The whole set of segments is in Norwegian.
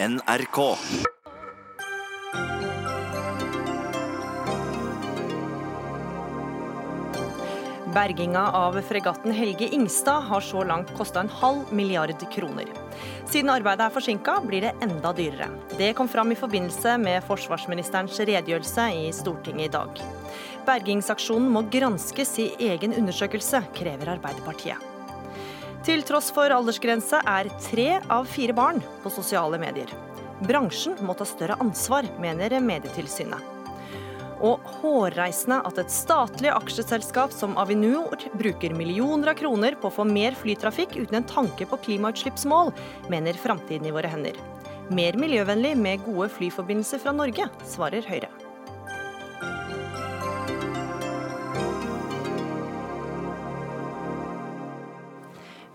NRK. Berginga av fregatten Helge Ingstad har så langt kosta en halv milliard kroner. Siden arbeidet er forsinka, blir det enda dyrere. Det kom fram i forbindelse med forsvarsministerens redegjørelse i Stortinget i dag. Bergingsaksjonen må granskes i egen undersøkelse, krever Arbeiderpartiet. Til tross for aldersgrense er tre av fire barn på sosiale medier. Bransjen må ta større ansvar, mener Medietilsynet. Og hårreisende at et statlig aksjeselskap som Avinor bruker millioner av kroner på å få mer flytrafikk uten en tanke på klimautslippsmål, mener Framtiden i våre hender. Mer miljøvennlig med gode flyforbindelser fra Norge, svarer Høyre.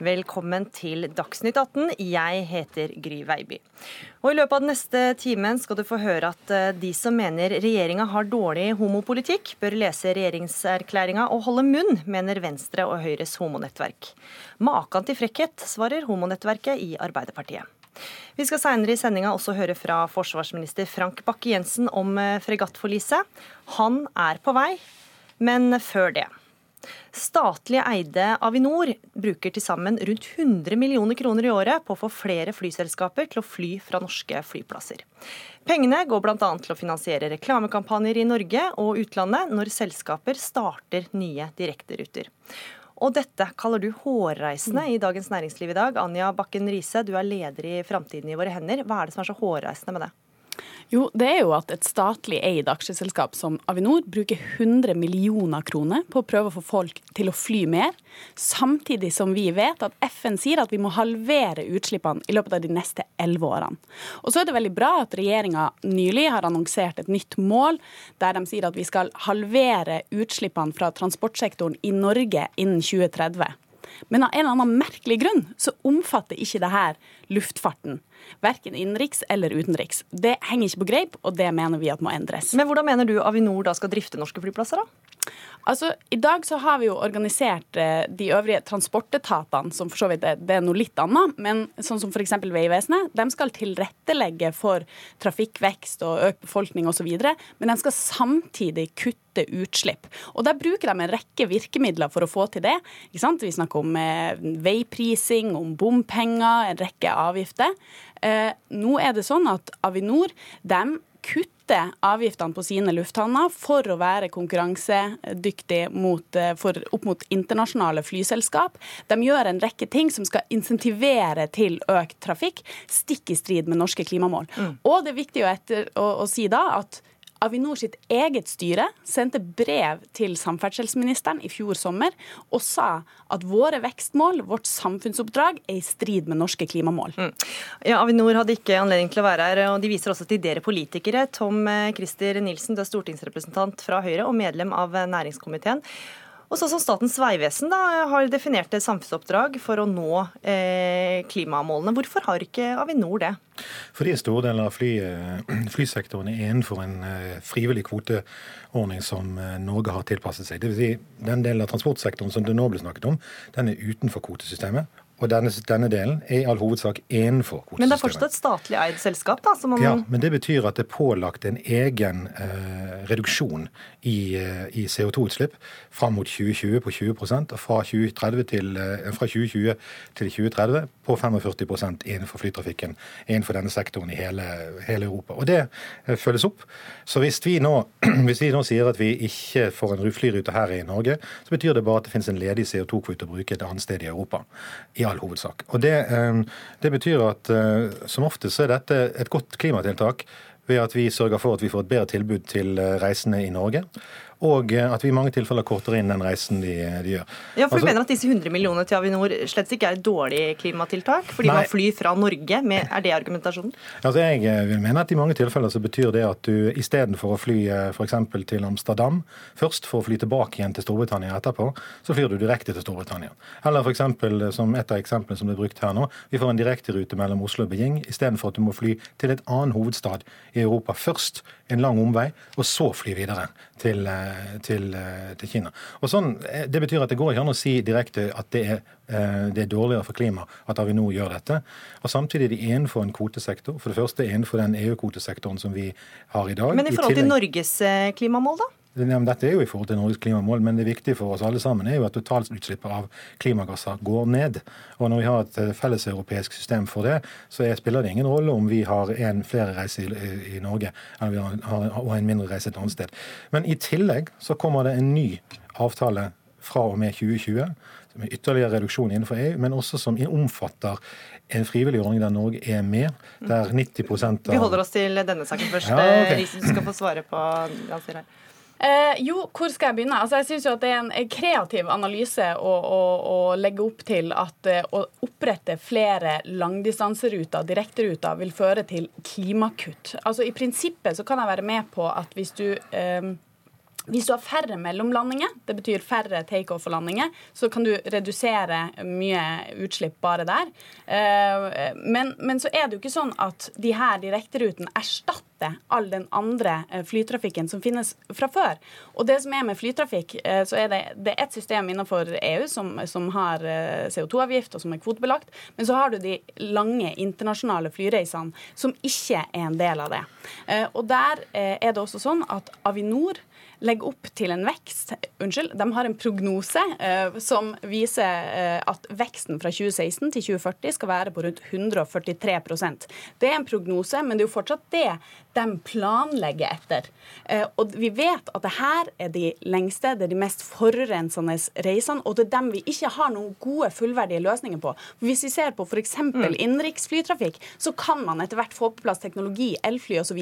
Velkommen til Dagsnytt 18. Jeg heter Gry Veiby. Og I løpet av den neste timen skal du få høre at eh, de som mener regjeringa har dårlig homopolitikk, bør lese regjeringserklæringa og holde munn, mener Venstre og Høyres homonettverk. Makan til frekkhet, svarer homonettverket i Arbeiderpartiet. Vi skal seinere i sendinga også høre fra forsvarsminister Frank Bakke-Jensen om eh, fregattforliset. Han er på vei, men før det. Statlig eide Avinor bruker til sammen rundt 100 millioner kroner i året på å få flere flyselskaper til å fly fra norske flyplasser. Pengene går bl.a. til å finansiere reklamekampanjer i Norge og utlandet når selskaper starter nye direkteruter. Og dette kaller du hårreisende i Dagens Næringsliv i dag. Anja Bakken Riise, du er leder i Framtiden i våre hender. Hva er det som er så hårreisende med det? Jo, det er jo at et statlig eid aksjeselskap som Avinor bruker 100 millioner kroner på å prøve å få folk til å fly mer, samtidig som vi vet at FN sier at vi må halvere utslippene i løpet av de neste elleve årene. Og så er det veldig bra at regjeringa nylig har annonsert et nytt mål der de sier at vi skal halvere utslippene fra transportsektoren i Norge innen 2030. Men av en eller annen merkelig grunn så omfatter ikke det her luftfarten. Verken innenriks eller utenriks. Det henger ikke på greip, og det mener vi at må endres. Men hvordan mener du Avinor da skal drifte norske flyplasser, da? Altså, I dag så har vi jo organisert eh, de øvrige transportetatene, som for så vidt er, det er noe litt annet, men sånn som f.eks. Vegvesenet, de skal tilrettelegge for trafikkvekst og økt befolkning osv., men de skal samtidig kutte utslipp. Og Der bruker de en rekke virkemidler for å få til det. Vi snakker om eh, veiprising, om bompenger, en rekke avgifter. Eh, nå er det sånn at Avinor de kutter avgiftene på sine lufthavner for å være konkurransedyktig mot, eh, for, opp mot internasjonale flyselskap. De gjør en rekke ting som skal insentivere til økt trafikk, stikk i strid med norske klimamål. Mm. Og det er viktig å, etter, å, å si da at Avinor sitt eget styre sendte brev til samferdselsministeren i fjor sommer og sa at våre vekstmål, vårt samfunnsoppdrag, er i strid med norske klimamål. Mm. Ja, Avinor hadde ikke anledning til å være her, og de viser også til dere politikere. Tom eh, Christer Nilsen, du er stortingsrepresentant fra Høyre og medlem av eh, næringskomiteen. Og sånn som Statens vegvesen har definert et samfunnsoppdrag for å nå eh, klimamålene. Hvorfor har ikke Avinor det? Fordi store deler av fly, eh, flysektoren er innenfor en eh, frivillig kvoteordning som eh, Norge har tilpasset seg. Det vil si, Den delen av transportsektoren som det nå ble snakket om, den er utenfor kvotesystemet. Og denne, denne, delen er i all hovedsak innenfor kvotesystemet. Men det er fortsatt et statlig eid selskap? da? Man... Ja, men det betyr at det er pålagt en egen eh, reduksjon i, i CO2-utslipp fram mot 2020 på 20 og fra 2030 til, eh, fra 2020 til 2030 på 45% innenfor flytrafikken innenfor denne sektoren i hele, hele Europa. Og det eh, følges opp. Så hvis vi, nå, hvis vi nå sier at vi ikke får en flyrute her i Norge, så betyr det bare at det finnes en ledig CO2-kvote å bruke et annet sted i Europa. I all hovedsak. Og det, eh, det betyr at eh, som oftest er dette et godt klimatiltak ved at vi sørger for at vi får et bedre tilbud til reisende i Norge og eh, at vi i mange tilfeller korter inn den reisen de, de gjør. Ja, for altså, Du mener at disse 100 millionene til Avinor slett ikke er et dårlig klimatiltak? Fordi nei, man flyr fra Norge? Med, er det argumentasjonen? Altså, Jeg eh, vil mene at i mange tilfeller så betyr det at du istedenfor å fly eh, f.eks. til Amsterdam først for å fly tilbake igjen til Storbritannia etterpå, så flyr du direkte til Storbritannia. Eller f.eks. som et av eksemplene som ble brukt her nå, vi får en direkterute mellom Oslo og Beijing istedenfor at du må fly til et annet hovedstad i Europa først, en lang omvei, og så fly videre til, til, til Kina. Og sånn, Det betyr at det går ikke an å si direkte at det er, det er dårligere for klimaet at Avinor gjør dette. Og Samtidig er de innenfor en kvotesektor. For det første innenfor den EU-kvotesektoren som vi har i dag. Men i forhold til Norges klimamål, da? Dette er jo i forhold til Norges klimamål, men det viktige for oss alle sammen er jo at totalutslippet av klimagasser går ned. Og Når vi har et eh, felleseuropeisk system for det, så spiller det ingen rolle om vi har en flere reiser i, Norge vi har, og en mindre reise et annet sted. Men i tillegg så kommer det en ny avtale fra og med 2020 med ytterligere reduksjon innenfor EU, men også som omfatter en frivillig ordning der Norge er med. der 90 av... Vi holder oss til denne saken først. Ja, okay. Riesen, du skal få svare på det han sier her. Eh, jo, hvor skal jeg begynne? Altså, jeg at Det er en kreativ analyse å, å, å legge opp til at eh, å opprette flere langdistanseruter, direkteruter, vil føre til klimakutt. Altså I prinsippet så kan jeg være med på at hvis du eh, hvis du har færre mellomlandinger, det betyr færre takeoff og landinger, så kan du redusere mye utslipp bare der. Eh, men, men, så er det jo ikke sånn at de her direkterutene erstatter all den andre eh, flytrafikken som finnes fra før. Og det som er med flytrafikk, eh, så er det, det er et system innenfor EU som, som har CO2-avgift og som er kvotebelagt, men så har du de lange internasjonale flyreisene som ikke er en del av det. Og der er det også sånn at Avinor legger opp til en vekst Unnskyld, de har en prognose eh, som viser eh, at veksten fra 2016 til 2040 skal være på rundt 143% Det er en prognose, men det er jo fortsatt det de planlegger etter. Eh, og vi vet at det her er de lengste, det er de mest forurensende reisene, og det er dem vi ikke har noen gode, fullverdige løsninger på. Hvis vi ser på f.eks. Mm. innenriksflytrafikk, så kan man etter hvert få på plass teknologi, elfly osv.,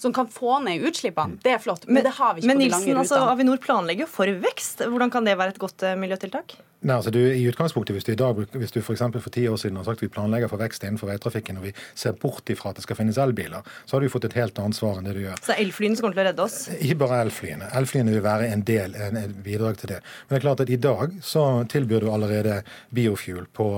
som kan få ned utslippene. Det er flott, men, men det har vi ikke på de lange rutene. Altså, Avinor planlegger jo for vekst. Hvordan kan det være et godt eh, miljøtiltak? Nei, altså du, I utgangspunktet, Hvis du i dag, hvis du for, for ti år siden har sagt vi planlegger for vekst innenfor veitrafikken, og vi ser bort ifra at det skal finnes elbiler, så har du fått et helt annet svar enn det du gjør. Så elflyene som kommer til å redde oss? Ikke bare elflyene. Elflyene vil være en del, en, en bidrag til det. Men det er klart at i dag så tilbyr du allerede biofuel på,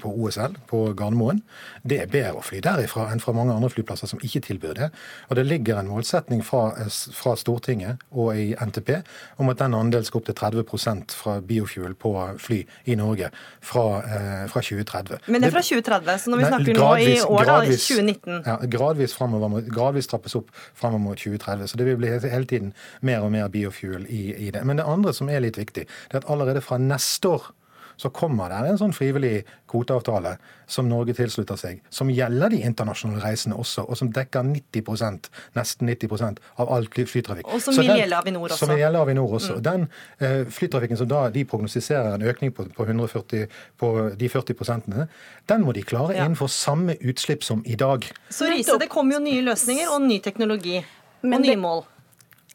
på OSL, på Gardermoen. Det er bedre å fly derifra enn fra mange andre flyplasser som ikke tilbyr det. Og det ligger en målsetning fra, fra Stortinget og i NTP om at den andelen skal opp til 30 fra biofuel på fly i Norge fra, eh, fra 2030. Men det er fra 2030, så når vi snakker gradvis, nå i år, gradvis, da, 2019? Ja, gradvis, framover, gradvis trappes opp fremover mot 2030. Så det vil bli hele tiden mer og mer biofuel i, i det. Men det andre som er litt viktig, det er at allerede fra neste år så kommer det en sånn frivillig kvoteavtale som Norge tilslutter seg, som gjelder de internasjonale reisene også, og som dekker 90% nesten 90% av all flytrafikk. Og som vil gjelde Avinor også. Som vil gjelde Avinor også. Mm. Den uh, flytrafikken som da de prognostiserer en økning på, på, 140, på de 40 prosentene, den må de klare ja. innenfor samme utslipp som i dag. Så Riise, det kommer jo nye løsninger og ny teknologi. Men og nye mål.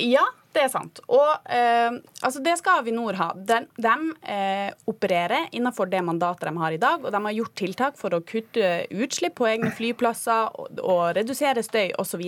Ja, det er sant. Og eh, altså det skal Avinor ha. De, de eh, opererer innenfor det mandatet de har i dag, og de har gjort tiltak for å kutte utslipp på egne flyplasser og, og redusere støy osv.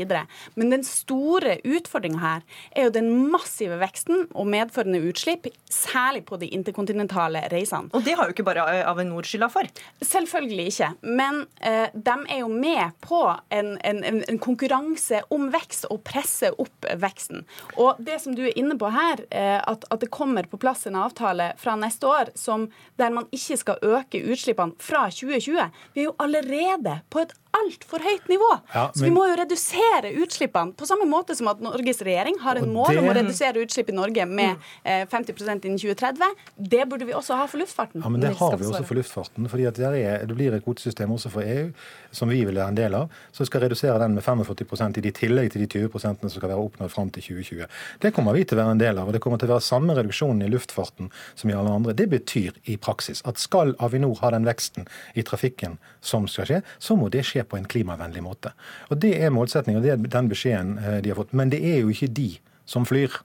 Men den store utfordringa her er jo den massive veksten og medførende utslipp, særlig på de interkontinentale reisene. Og det har jo ikke bare Avinor skylda for? Selvfølgelig ikke. Men eh, de er jo med på en, en, en konkurranse om vekst og presser opp veksten. Og det som du er inne på her, eh, at, at, det kommer på plass en avtale fra neste år som, der man ikke skal øke utslippene fra 2020 Vi er jo allerede på et altfor høyt nivå. Ja, men... Så vi må jo redusere utslippene. På samme måte som at Norges regjering har en mål det... om å redusere utslipp i Norge med eh, 50% innen 2030. Det burde vi også ha for luftfarten. Ja, men Det har vi også for luftfarten. fordi at er, Det blir et kvotesystem også for EU, som vi vil være en del av, som skal redusere den med 45% i tillegg til de 20 som skal være oppnådd fram til 2020. Det kommer vi til å være en del av. og Det kommer til å være samme reduksjonen i luftfarten som i alle andre. Det betyr i praksis at skal Avinor ha den veksten i trafikken som skal skje, så må det skje på en klimavennlig måte. Og Det er målsettingen, og det er den beskjeden eh, de har fått. Men det er jo ikke de som flyr.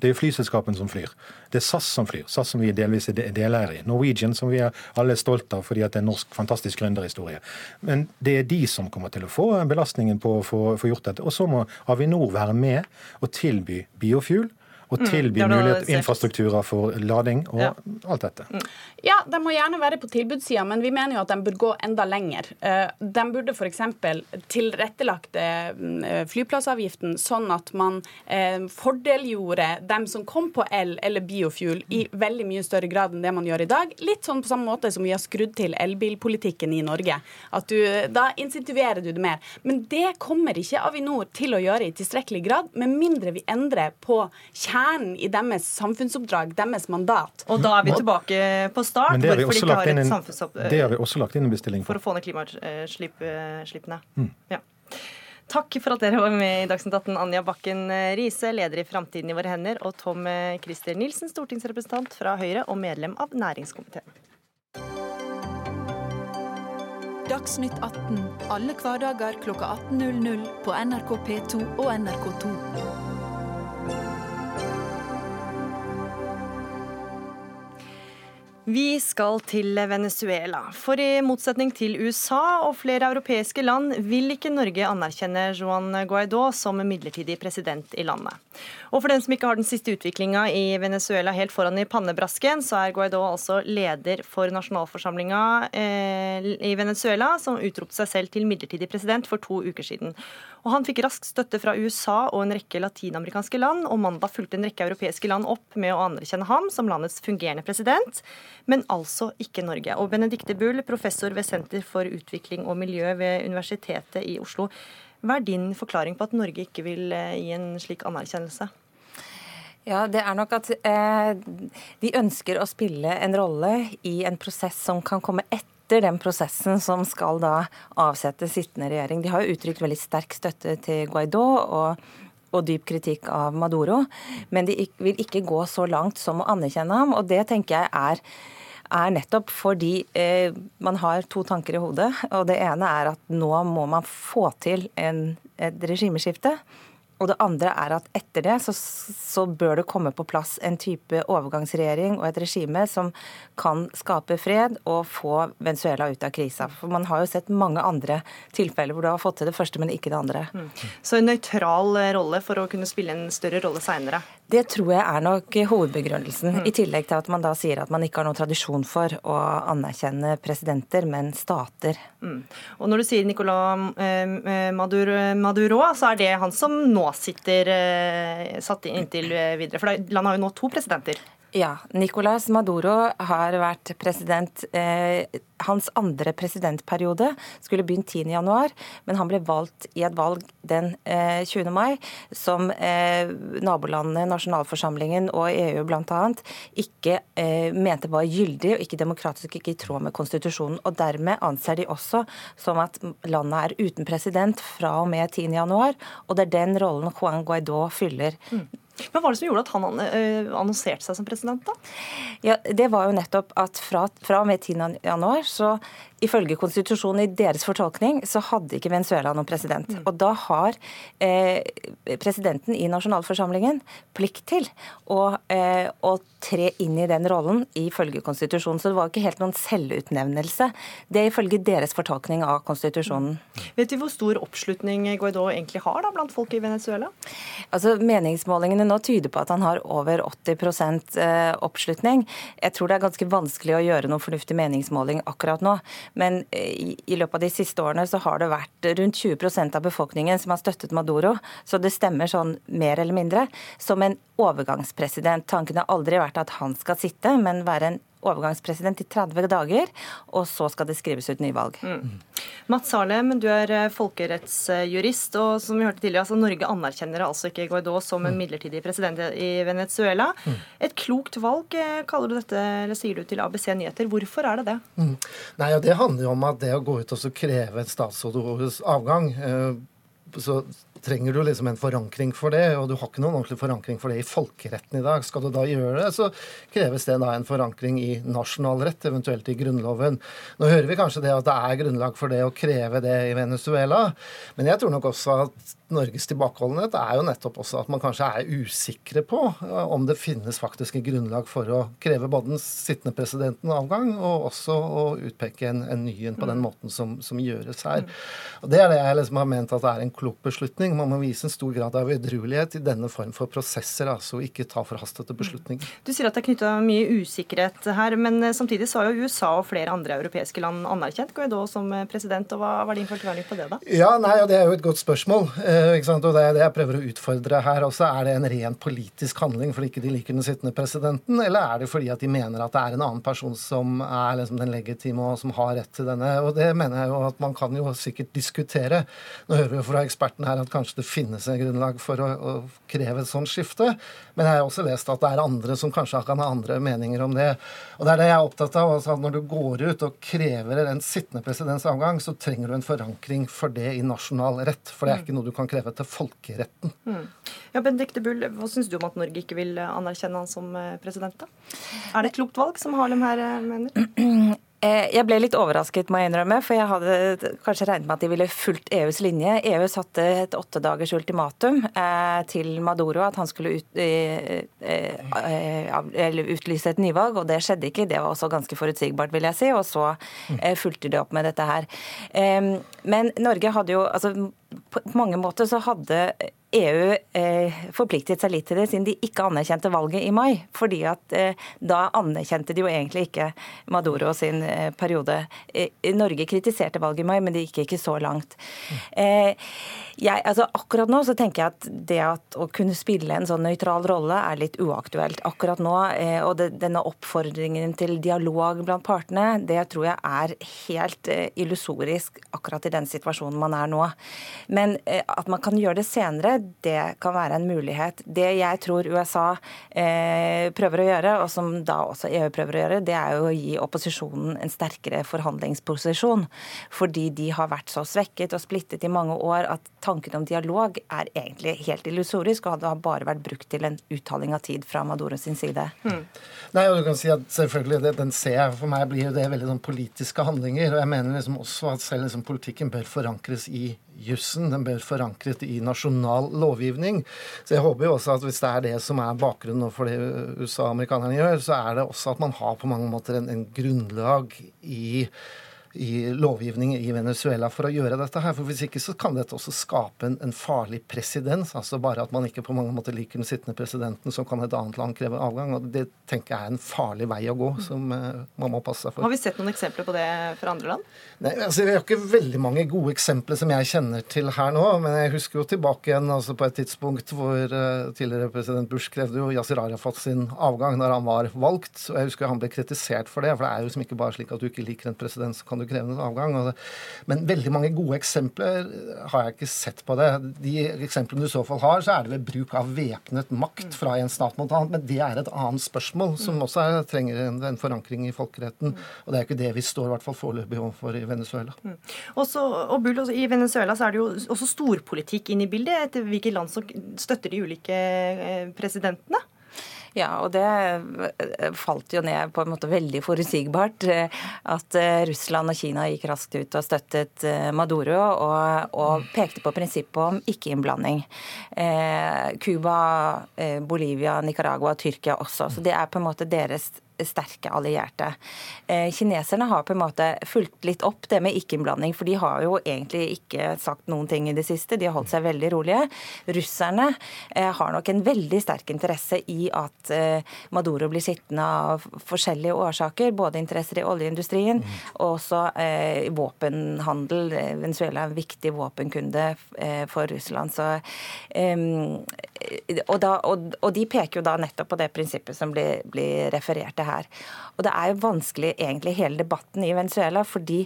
Det er jo flyselskapene som flyr. Det er SAS som flyr. SAS som vi delvis er deleiere i. Norwegian som vi er alle stolte av fordi det er en norsk fantastisk gründerhistorie. Men det er de som kommer til å få belastningen på å få gjort dette. Og så må Avinor være med og tilby biofuel og mm. tilby mm, mulighet infrastrukturer for lading og ja. alt dette. Mm. Ja, de må gjerne være på tilbudssida, men vi mener jo at de burde gå enda lenger. Eh, de burde f.eks. tilrettelagt mm, flyplassavgiften sånn at man eh, fordelgjorde dem som kom på el eller biofuel i veldig mye større grad enn det man gjør i dag. Litt sånn på samme måte som vi har skrudd til elbilpolitikken i Norge. At du, da insentiverer du det mer. Men det kommer ikke Avinor til å gjøre i tilstrekkelig grad, med mindre vi endrer på kjernen i deres samfunnsoppdrag, deres mandat. Og da er vi tilbake på start. Men det har vi også, lagt inn, en, det har vi også lagt inn en bestilling for. For å få ned klimautslippene. Mm. Ja. Takk for at dere var med i Dagsnytt 18, Anja Bakken Riise, leder i Framtiden i våre hender, og Tom Christer Nilsen, stortingsrepresentant fra Høyre og medlem av næringskomiteen. Dagsnytt 18 alle hverdager kl 18.00 på NRK P2 og NRK2. Vi skal til Venezuela. For i motsetning til USA og flere europeiske land vil ikke Norge anerkjenne Juan Guaidó som midlertidig president i landet. Og for den som ikke har den siste utviklinga i Venezuela helt foran i pannebrasken, så er Guaidó altså leder for nasjonalforsamlinga eh, i Venezuela, som utropte seg selv til midlertidig president for to uker siden. Og han fikk rask støtte fra USA og en rekke latinamerikanske land, og mandag fulgte en rekke europeiske land opp med å anerkjenne ham som landets fungerende president men altså ikke Norge. Og Benedicte Bull, professor ved Senter for utvikling og miljø ved Universitetet i Oslo. Hva er din forklaring på at Norge ikke vil eh, gi en slik anerkjennelse? Ja, det er nok at eh, de ønsker å spille en rolle i en prosess som kan komme etter den prosessen som skal da avsette sittende regjering. De har jo uttrykt veldig sterk støtte til Guaidó og og dyp kritikk av Maduro. Men de vil ikke gå så langt som å anerkjenne ham. Og det tenker jeg er er nettopp fordi eh, man har to tanker i hodet. og Det ene er at nå må man få til en, et regimeskifte. Og det andre er at etter det så, så, bør det komme på plass en type overgangsregjering og et regime som kan skape fred og få Venezuela ut av krisa. For man har jo sett mange andre tilfeller hvor du har fått til det første, men ikke det andre. Mm. Så en nøytral rolle for å kunne spille en større rolle seinere? Det tror jeg er nok hovedbegrunnelsen. Mm. I tillegg til at man da sier at man ikke har noen tradisjon for å anerkjenne presidenter, men stater. Mm. Og når du sier Nicolás eh, Maduro, Maduro, så er det han som nå sitter eh, satt inntil videre? For landet har jo nå to presidenter. Ja. Nicolás Maduro har vært president eh, Hans andre presidentperiode skulle begynt 10.1, men han ble valgt i et valg den eh, 20. mai, som eh, nabolandene, nasjonalforsamlingen og EU bl.a. ikke eh, mente var gyldig og ikke demokratisk, ikke i tråd med konstitusjonen. Og dermed anser de også som at landet er uten president fra og med 10.1, og det er den rollen Juan Guaidó fyller. Mm. Men Hva var det som gjorde at han eh, annonserte seg som president, da? Ja, Det var jo nettopp at fra, fra og med 10. januar så ifølge konstitusjonen i deres fortolkning så hadde ikke Venezuela noen president. Mm. Og da har eh, presidenten i nasjonalforsamlingen plikt til å, eh, å, tre inn i den rollen ifølge konstitusjonen. Så det var ikke helt noen selvutnevnelse. Det er ifølge deres fortolkning av konstitusjonen. Mm. Vet vi hvor stor oppslutning Guaidó egentlig har da, blant folk i Venezuela? Altså, Meningsmålingene nå tyder på at han har over 80 eh, oppslutning. Jeg tror det er ganske vanskelig å gjøre noen fornuftig meningsmåling akkurat nå. Men i, i løpet av de siste årene så har det vært rundt 20% av befolkningen som har støttet Maduro. Så det stemmer sånn mer eller mindre som en overgangspresident. Tanken har aldri vært at han skal sitte, men være en overgangspresident i 30 dager, og så skal det skrives ut nyvalg. Mm. Mats Salem, du er eh, folkerettsjurist, og som vi hørte tidligere, altså Norge anerkjenner altså ikke Guaidó som en mm. midlertidig president i Venezuela. Mm. Et klokt valg, eh, kaller du dette, eller sier du til ABC Nyheter. Hvorfor er det det? Mm. Nei, ja, Det handler jo om at det å gå ut og kreve et statsråds avgang eh, så trenger du liksom en forankring for det, og du har ikke noen ordentlig forankring for det i folkeretten i dag. Skal du da gjøre det, så kreves det da en forankring i nasjonal rett, eventuelt i Grunnloven. Nå hører vi kanskje det at det er grunnlag for det å kreve det i Venezuela, men jeg tror nok også at Norges tilbakeholdenhet er jo nettopp også at man kanskje er usikre på eh, om det finnes faktisk en grunnlag for å kreve både den sittende presidenten avgang, og også å utpeke en, en ny en på den måten som, som gjøres her. Og Det er det jeg liksom har ment at det er en klok beslutning. Man må vise en stor grad av edruelighet i denne form for prosesser, altså ikke ta forhastede beslutninger. Du sier at det er knytta mye usikkerhet her, men eh, samtidig så har jo USA og flere andre europeiske land anerkjent Guaidó som eh, president. og Hva var din forklaring på det, da? Ja, nei, og Det er jo et godt spørsmål. Eh? Og Det er det jeg prøver å utfordre her også. Er det en ren politisk handling fordi ikke de liker den sittende presidenten, eller er det fordi at de mener at det er en annen person som er liksom den legitime og som har rett til denne? Og Det mener jeg jo at man kan jo sikkert diskutere. Nå hører vi fra eksperten her at kanskje det finnes en grunnlag for å, å kreve et sånt skifte, men jeg har også lest at det er andre som kanskje kan ha andre meninger om det. Og det er det jeg er opptatt av. altså at Når du går ut og krever en sittende presidents avgang, så trenger du en forankring for det i nasjonal rett. For det er ikke noe du kan kreve til folkeretten. Mm. Ja, Benedicte Bull, hva syns du om at Norge ikke vil anerkjenne han som eh, president? da? Er det et klokt valg, som Harlem her eh, mener? Eh, jeg ble litt overrasket, må jeg innrømme, for jeg hadde kanskje regnet med at de ville fulgt EUs linje. EU satte et åttedagers ultimatum eh, til Maduro at han skulle ut, eh, eh, utlyse et nyvalg, og det skjedde ikke. Det var også ganske forutsigbart, vil jeg si, og så eh, fulgte de opp med dette her. men Norge hadde jo altså på mange måter så hadde EU eh, forpliktet seg litt til det, siden de ikke anerkjente valget i mai. fordi at eh, da anerkjente de jo egentlig ikke Maduro sin eh, periode. Eh, Norge kritiserte valget i mai, men det gikk ikke så langt. Eh, jeg, altså akkurat nå så tenker jeg at det at å kunne spille en sånn nøytral rolle er litt uaktuelt. Akkurat nå, eh, og det, denne oppfordringen til dialog blant partene, det tror jeg er helt illusorisk akkurat i den situasjonen man er nå. Men at man kan gjøre det senere, det kan være en mulighet. Det jeg tror USA eh, prøver å gjøre, og som da også EU prøver å gjøre, det er jo å gi opposisjonen en sterkere forhandlingsposisjon. Fordi de har vært så svekket og splittet i mange år at tanken om dialog er egentlig helt illusorisk, og hadde bare vært brukt til en uttaling av tid fra Maduro sin side. Mm. Nei, og du kan si at selvfølgelig, det, Den ser jeg. For meg blir jo det veldig sånn politiske handlinger. og jeg mener liksom også at selv liksom politikken bør forankres i jussen. Den bør forankret i nasjonal lovgivning. Så jeg håper jo også at hvis det er det som er bakgrunnen for det USA og amerikanerne gjør, så er det også at man har på mange måter en, en grunnlag i i lovgivning i Venezuela for å gjøre dette her. For Hvis ikke så kan dette også skape en, en, farlig presedens. Altså bare at man ikke på mange måter liker den sittende presidenten, så kan et annet land kreve avgang. og Det tenker jeg er en farlig vei å gå, som uh, man må passe seg for. Har vi sett noen eksempler på det fra andre land? Nei, altså Vi har ikke veldig mange gode eksempler som jeg kjenner til her nå. Men jeg husker jo tilbake igjen altså på et tidspunkt hvor uh, tidligere president Bush krevde jo Yasir Arafat sin avgang når han var valgt. og Jeg husker han ble kritisert for det. For det er jo liksom ikke bare slik at du ikke liker en president, så kan du du kreve en avgang. Men veldig mange gode eksempler har jeg ikke sett på det. De eksemplene du i så fall har, så er det ved bruk av væpnet makt fra en stat mot annen. Men det er et annet spørsmål, som også er, trenger en, en, forankring i folkeretten. Og det er ikke det vi står i hvert fall foreløpig overfor i Venezuela. Mm. Også, og Bull, også, I Venezuela så er det jo også storpolitikk inn i bildet. Etter hvilke land som støtter de ulike eh, presidentene? Ja, og det eh, falt jo ned på en måte veldig forutsigbart. Eh, at eh, Russland og Kina gikk raskt ut og støttet Maduro og, og pekte på prinsippet om ikke-innblanding. Cuba, Bolivia, Nicaragua, Tyrkia også. Så det er på en måte deres sterke allierte. Eh, kineserne har på en måte fulgt litt opp det med ikke-innblanding, for de har jo egentlig ikke sagt noen ting i det siste. De har holdt seg veldig rolige. Russerne eh, har nok en veldig sterk interesse i at eh, Maduro blir sittende av forskjellige årsaker. Både interesser i oljeindustrien og også våpenhandel. Venezuela er en viktig våpenkunde for Russland. Så, og, da, og, og, de peker jo da nettopp på det prinsippet som blir, blir referert til her. Og det er jo vanskelig egentlig hele debatten i Venezuela, fordi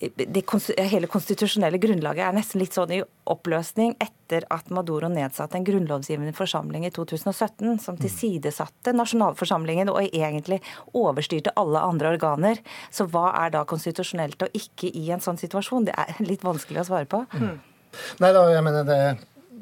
det, hele konstitusjonelle grunnlaget er nesten litt sånn i oppløsning etter at Maduro nedsatte en grunnlovsgivende forsamling i 2017 som tilsidesatte nasjonalforsamlingen og egentlig overstyrte alle andre organer. Så hva er da konstitusjonelt og ikke i en sånn situasjon? Det er litt vanskelig å svare på. Mm. Nei da, jeg mener det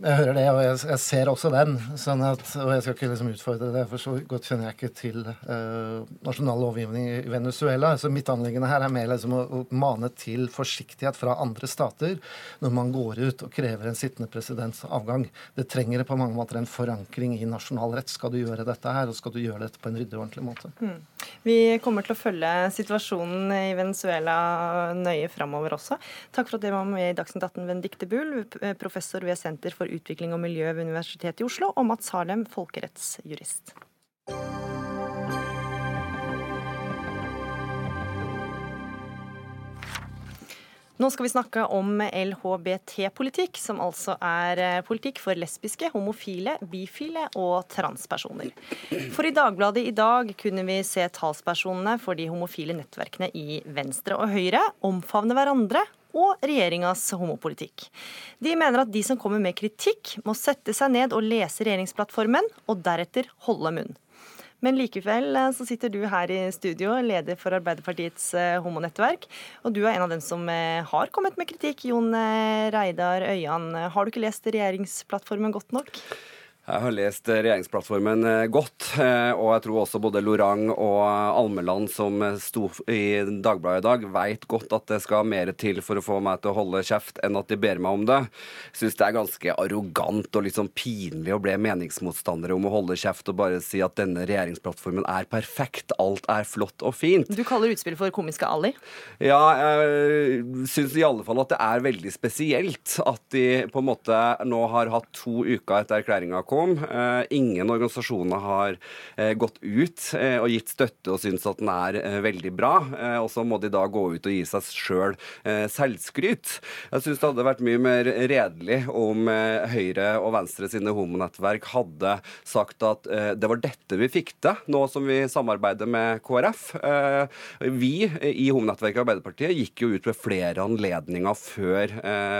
jeg hører det, og jeg, jeg ser også den. Sånn at, og jeg skal ikke liksom utfordre det, for så godt kjenner jeg ikke til uh, nasjonal lovgivning i Venezuela. Så mitt anliggende her er mer liksom å, å, mane til forsiktighet fra andre stater når man går ut og krever en sittende presidents avgang. Det trenger på mange måter en forankring i nasjonal rett. Skal du gjøre dette her, og skal du gjøre dette på en ryddig og ordentlig måte. Mm. Vi kommer til å følge situasjonen i Venezuela nøye framover også. Takk for at dere var med i Dagsnytt 18, Benedicte Bull, professor ved Senter for utvikling og miljø ved Universitetet i Oslo, og Mats Harlem, folkerettsjurist. Nå skal vi snakke om LHBT-politikk, som altså er eh, politikk for lesbiske, homofile, bifile og transpersoner. For i Dagbladet i dag kunne vi se talspersonene for de homofile nettverkene i Venstre og Høyre omfavne hverandre og regjeringas homopolitikk. De mener at de som kommer med kritikk, må sette seg ned og lese regjeringsplattformen, og deretter holde munn. Men likevel eh, så sitter du her i studio, leder for Arbeiderpartiets eh, homonettverk. Og du er en av dem som eh, har kommet med kritikk. Jon Reidar Øyan, har du ikke lest regjeringsplattformen godt nok? Jeg har lest regjeringsplattformen eh, godt, eh, og jeg tror også både Lorang og Almeland, som sto i Dagbladet i dag, veit godt at det skal mer til for å få meg til å holde kjeft enn at de ber meg om det. Jeg syns det er ganske arrogant og litt sånn pinlig å bli meningsmotstandere om å holde kjeft og bare si at denne regjeringsplattformen er perfekt, alt er flott og fint. Du kaller utspillet for komiske Ali? Ja, jeg syns i alle fall at det er veldig spesielt at de på en måte nå har hatt to uker etter erklæringa kom. Eh, ingen organisasjoner har eh, gått ut eh, og gitt støtte og syns at den er veldig bra. Og så må de da gå ut og gi seg sjøl selvskryt. Jeg syns det hadde vært mye mer redelig om Høyre og Venstre sine homonettverk hadde sagt at det var dette vi fikk til, nå som vi samarbeider med KrF. Vi i homonettverket Arbeiderpartiet gikk jo ut ved flere anledninger før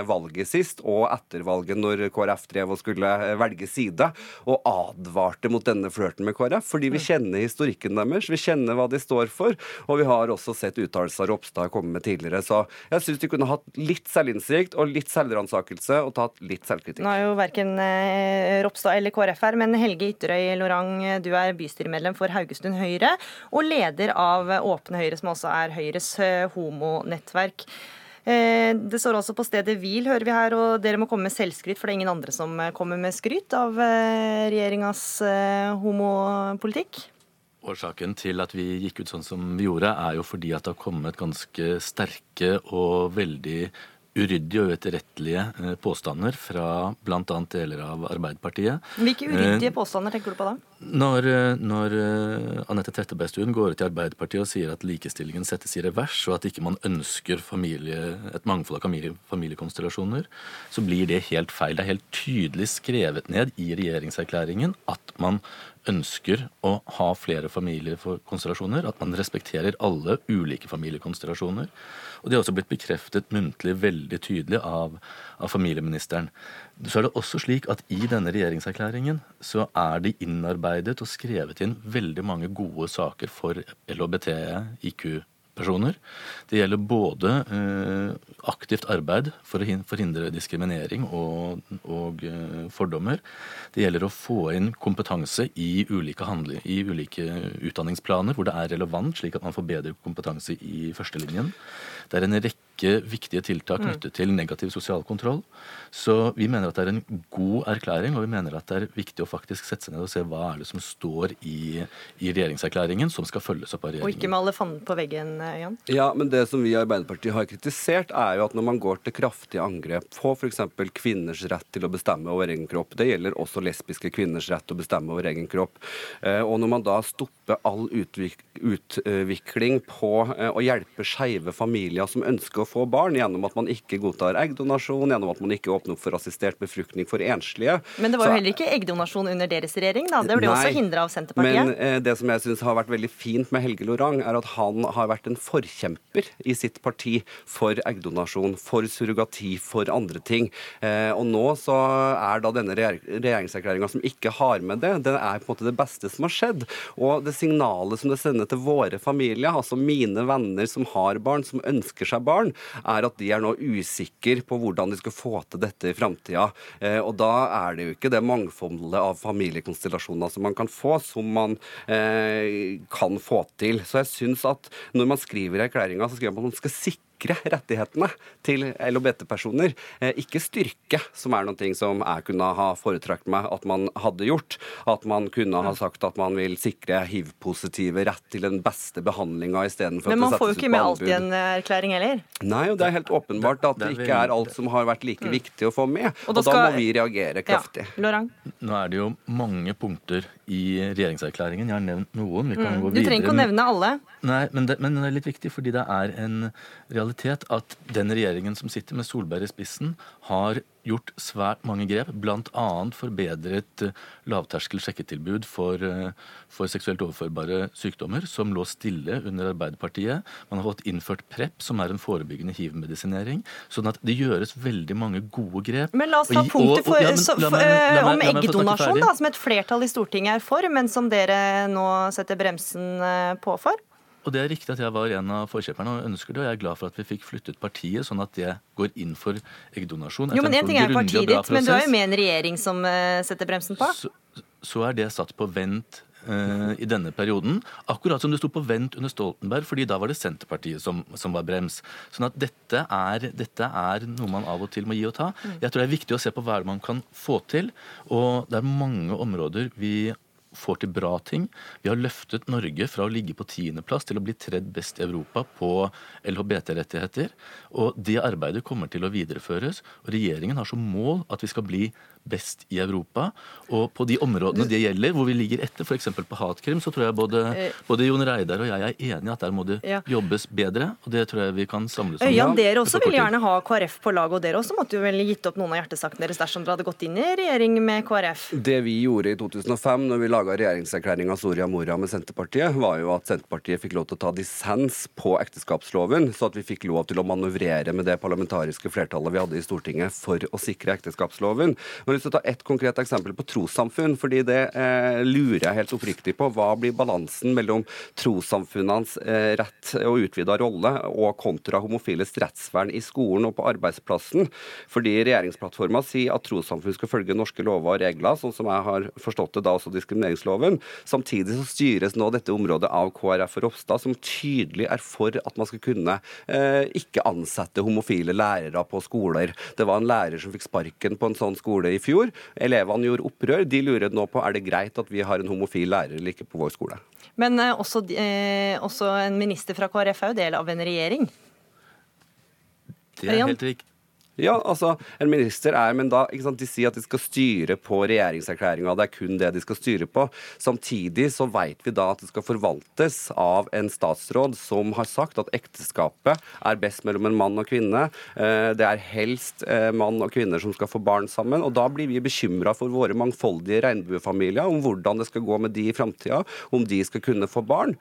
valget sist og etter valget, når KrF drev og skulle velge side side og advarte mot denne flørten med KrF, fordi vi kjenner historikken deres, vi kjenner hva de står for, og vi har også sett uttalelser Ropstad komme med tidligere. Så jeg syns de kunne hatt litt selvinnsikt og litt selvransakelse og tatt litt selvkritikk. Nå er jo verken eh, Ropstad eller KrF her, men Helge Ytterøy Lorang, du er bystyremedlem for Haugesund Høyre og leder av Åpne Høyre, som også er Høyres eh, homonettverk. Eh, det står også på stedet hvil, hører vi her, og dere må komme med selvskryt, for det er ingen andre som eh, kommer med skryt av eh, regjeringas homopolitikk. Årsaken til at vi gikk ut sånn som vi gjorde, er jo fordi at det har kommet ganske sterke og veldig uryddige og uetterrettelige påstander fra bl.a. deler av Arbeiderpartiet. Hvilke uryddige påstander tenker du på da? Når, eh, når Anette Trettebergstuen går ut i Arbeiderpartiet og sier at likestillingen settes i revers, og at ikke man ønsker familie, et mangfold av familie, familiekonstellasjoner, så blir det helt feil. Det er helt tydelig skrevet ned i regjeringserklæringen at man ønsker å ha flere familiekonstellasjoner, at man respekterer alle ulike familiekonstellasjoner. Og det har også blitt bekreftet muntlig veldig tydelig av, av, familieministeren. Så er det også slik at i denne regjeringserklæringen så er det innarbeidet og skrevet inn veldig mange gode saker for LHBT-IQ personer. Det gjelder både eh, aktivt arbeid for å forhindre diskriminering og, og eh, fordommer. Det gjelder å få inn kompetanse i ulike, handling, i ulike utdanningsplaner hvor det er relevant, slik at man får bedre kompetanse i førstelinjen. Det er en rekke viktige tiltak mm. knyttet til negativ sosial kontroll. Så vi mener at det er en god erklæring, og vi mener at det er viktig å faktisk sette seg ned og se hva er det som står i, i regjeringserklæringen som skal følges opp av regjeringen. Og ikke male fanden på veggen, Jan? Ja, men det som vi i Arbeiderpartiet har kritisert, er jo at når man går til kraftige angrep på f.eks. kvinners rett til å bestemme over egen kropp, det gjelder også lesbiske kvinners rett til å bestemme over egen kropp, eh, og når man da stopper all utvikling på eh, å hjelpe skeive familier som ønsker å få barn, gjennom at man ikke godtar eggdonasjon, gjennom at man ikke åpner opp for assistert befruktning for enslige. Men det var jo heller ikke eggdonasjon under deres regjering, da. Det ble Nei, også hindra av Senterpartiet. Men eh, det som jeg syns har vært veldig fint med Helge Lorang, er at han har vært en forkjemper i sitt parti for eggdonasjon, for surrogati, for andre ting. Eh, og nå så er da denne regjeringserklæringa som ikke har med det, den er på en måte det beste som har skjedd. Og det signalet som det sender til våre familier, altså mine venner som har barn, som ønsker seg barn, er at de er nå usikre på hvordan de skal få til dette i framtida. Eh, og da er det jo ikke det mangfoldet av familiekonstellasjoner som man kan få, som man eh, kan få til. Så jeg syns at når man skriver i erklæringa, så skriver man at man skal sikre sikre rettighetene til LHBT-personer, eh, ikke styrke, som er noe som jeg kunne ha foretrakt meg at man hadde gjort. At man kunne ha sagt at man vil sikre hiv-positive rett til den beste behandlinga istedenfor Men man får jo ikke med alt i en erklæring heller? Nei, og det er helt åpenbart at det ikke er alt som har vært like mm. viktig å få med. Og da, må vi reagere kraftig. Ja. Nå er det jo mange punkter i regjeringserklæringen. Jeg har nevnt noen. Vi kan mm. gå videre. Du trenger ikke å nevne alle. Nei, men det, men det er litt viktig, fordi det er en realitet realitet at den regjeringen som sitter med Solberg i spissen, har gjort svært mange grep, bl.a. forbedret eh, lavterskel sjekketilbud for, eh, for, seksuelt overførbare sykdommer, som lå stille under Arbeiderpartiet. Man har fått innført PREP, som er en forebyggende hivmedisinering. Sånn at det gjøres veldig mange gode grep. Men la oss ta punktet for, ja, så, for, eh, om eggdonasjon, da, som et flertall i Stortinget er for, men som dere nå setter bremsen på for? Og det er riktig at jeg var en av forkjøperne og ønsker det. Og jeg er glad for at vi fikk flyttet partiet, sånn at det går inn for eggdonasjon. Jo, men En ting er partiet ditt, men du er jo med en regjering som uh, setter bremsen på? Så, så, er det satt på vent uh, i denne perioden. Akkurat som det sto på vent under Stoltenberg, fordi da var det Senterpartiet som, som var brems. Sånn at dette er, dette er, noe man av og til må gi og ta. Mm. Jeg tror det er viktig å se på hva man kan få til. Og det er mange områder vi får til bra ting. Vi har løftet Norge fra å ligge på tiendeplass til å bli tredd best i Europa på LHBT-rettigheter. Og det arbeidet kommer til å videreføres. og Regjeringen har som mål at vi skal bli best i Europa. Og på de områdene det gjelder, hvor vi ligger etter, f.eks. på hatkrim, så tror jeg både, eh. både Jon Reidar og jeg er enige at der må det ja. jobbes bedre. Og det tror jeg vi kan samles om. Øyan, dere også vil gjerne ha KrF på lag, og dere også måtte jo vel gitt opp noen av hjertesakene deres dersom dere hadde gått inn i regjering med KrF? Det vi gjorde i 2005, når vi laga regjeringserklæringa Soria Moria med Senterpartiet, var jo at Senterpartiet fikk lov til å ta dissens på ekteskapsloven, så at vi fikk lov til å manøvrere med det parlamentariske flertallet vi hadde i Stortinget for å sikre ekteskapsloven. Men har lyst til å ta ett konkret eksempel på trossamfunn. fordi Det eh, lurer jeg helt oppriktig på. Hva blir balansen mellom trossamfunnenes eh, rett og utvida rolle og kontra homofiles rettsvern i skolen og på arbeidsplassen? Fordi regjeringsplattforma sier at trossamfunn skal følge norske lover og regler, sånn som jeg har forstått det, da også diskrimineringsloven. Samtidig så styres nå dette området av KrF og Ropstad, som tydelig er for at man skal kunne eh, ikke ansette homofile lærere på skoler. Det var en lærer som fikk sparken på en sånn skole i fjor. Elevene gjorde opprør. De lurer nå på er det greit at vi har en homofil lærer eller ikke på vår skole. Men eh, også, eh, også, en minister fra KrF er jo del av en regjering? Det er helt riktig. Ja, altså, en minister er, men da ikke sant, De sier at de skal styre på regjeringserklæringa. Det er kun det de skal styre på. Samtidig så vet vi da at det skal forvaltes av en statsråd som har sagt at ekteskapet er best mellom en mann og kvinne. Eh, det er helst eh, mann og kvinner som skal få barn sammen. Og da blir vi bekymra for våre mangfoldige regnbuefamilier, om hvordan det skal gå med de i framtida, om de skal kunne få barn.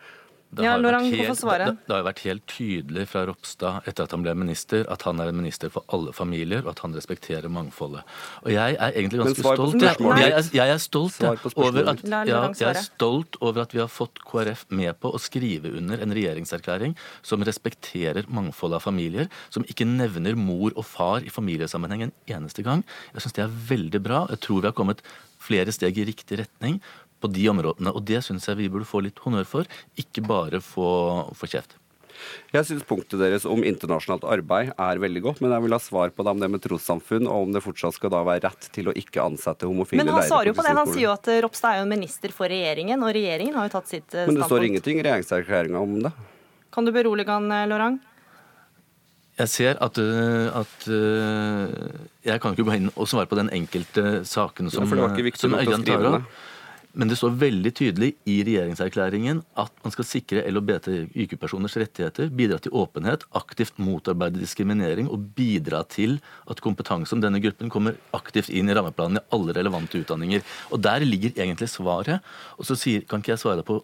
Det har, ja, helt, det, det har vært helt tydelig fra Ropstad etter at han ble minister, at han er en minister for alle familier, og at han respekterer mangfoldet. Og jeg er egentlig ganske stolt. Jeg, jeg, jeg, er stolt over at, ja, jeg er stolt over at vi har fått KrF med på å skrive under en regjeringserklæring som respekterer mangfoldet av familier, som ikke nevner mor og far i familiesammenheng en eneste gang. Jeg syns det er veldig bra. Jeg tror vi har kommet flere steg i riktig retning på de områdene. Og det syns jeg vi burde få litt honnør for, ikke bare få, få kjeft. Jeg syns punktet deres om internasjonalt arbeid er veldig godt, men jeg vil ha svar på det om det med trossamfunn, og om det fortsatt skal da være rett til å ikke ansette homofile lærere. Men han svarer jo på det. Han sier jo at Ropstad er jo en minister for regjeringen, og regjeringen har jo tatt sitt standpunkt. Men det står ingenting i regjeringserklæringa om det. Kan du berolige han, eh, Lorang? Jeg ser at, eh, at, Jeg kan ikke gå inn og svare på den enkelte saken som, ja, som Øyvind tar opp. Men det står veldig tydelig i regjeringserklæringen at man skal sikre LHBTIQ-personers rettigheter, bidra til åpenhet, aktivt motarbeide diskriminering og bidra til at kompetanse om denne gruppen kommer aktivt inn i rammeplanen i alle relevante utdanninger. Og Der ligger egentlig svaret. Og så sier, kan ikke jeg svare på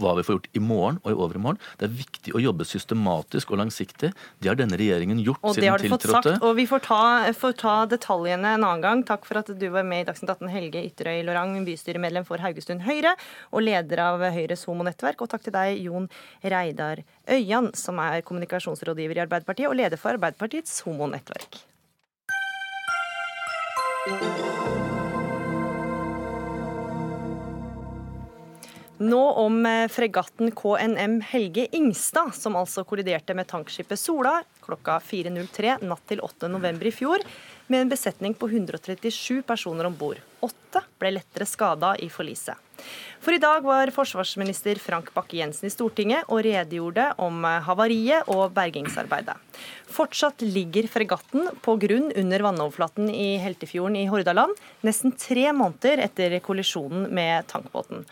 hva vi får gjort i morgen og i overmorgen. Det er viktig å jobbe systematisk og langsiktig. Det har denne regjeringen gjort og siden tiltrådte. Og det har du fått sagt, og vi får ta, får ta, detaljene en annen gang. Takk for at du var med i Dagsnytt 18, Helge Ytterøy Lorang, bystyremedlem for Haugesund Høyre og leder av Høyres homonettverk. Og takk til deg, Jon Reidar Øyan, som er kommunikasjonsrådgiver i Arbeiderpartiet og leder for Arbeiderpartiets homonettverk. Nå om eh, fregatten KNM Helge Ingstad, som altså kolliderte med tankskipet Sola klokka 4.03 natt til 8. november i fjor, med en besetning på 137 personer om bord. Åtte ble lettere skada i forliset. For i dag var forsvarsminister Frank Bakke-Jensen i Stortinget og redegjorde om eh, havariet og bergingsarbeidet. Fortsatt ligger fregatten på grunn under vannoverflaten i Heltefjorden i Hordaland, nesten tre måneder etter kollisjonen med tankbåten.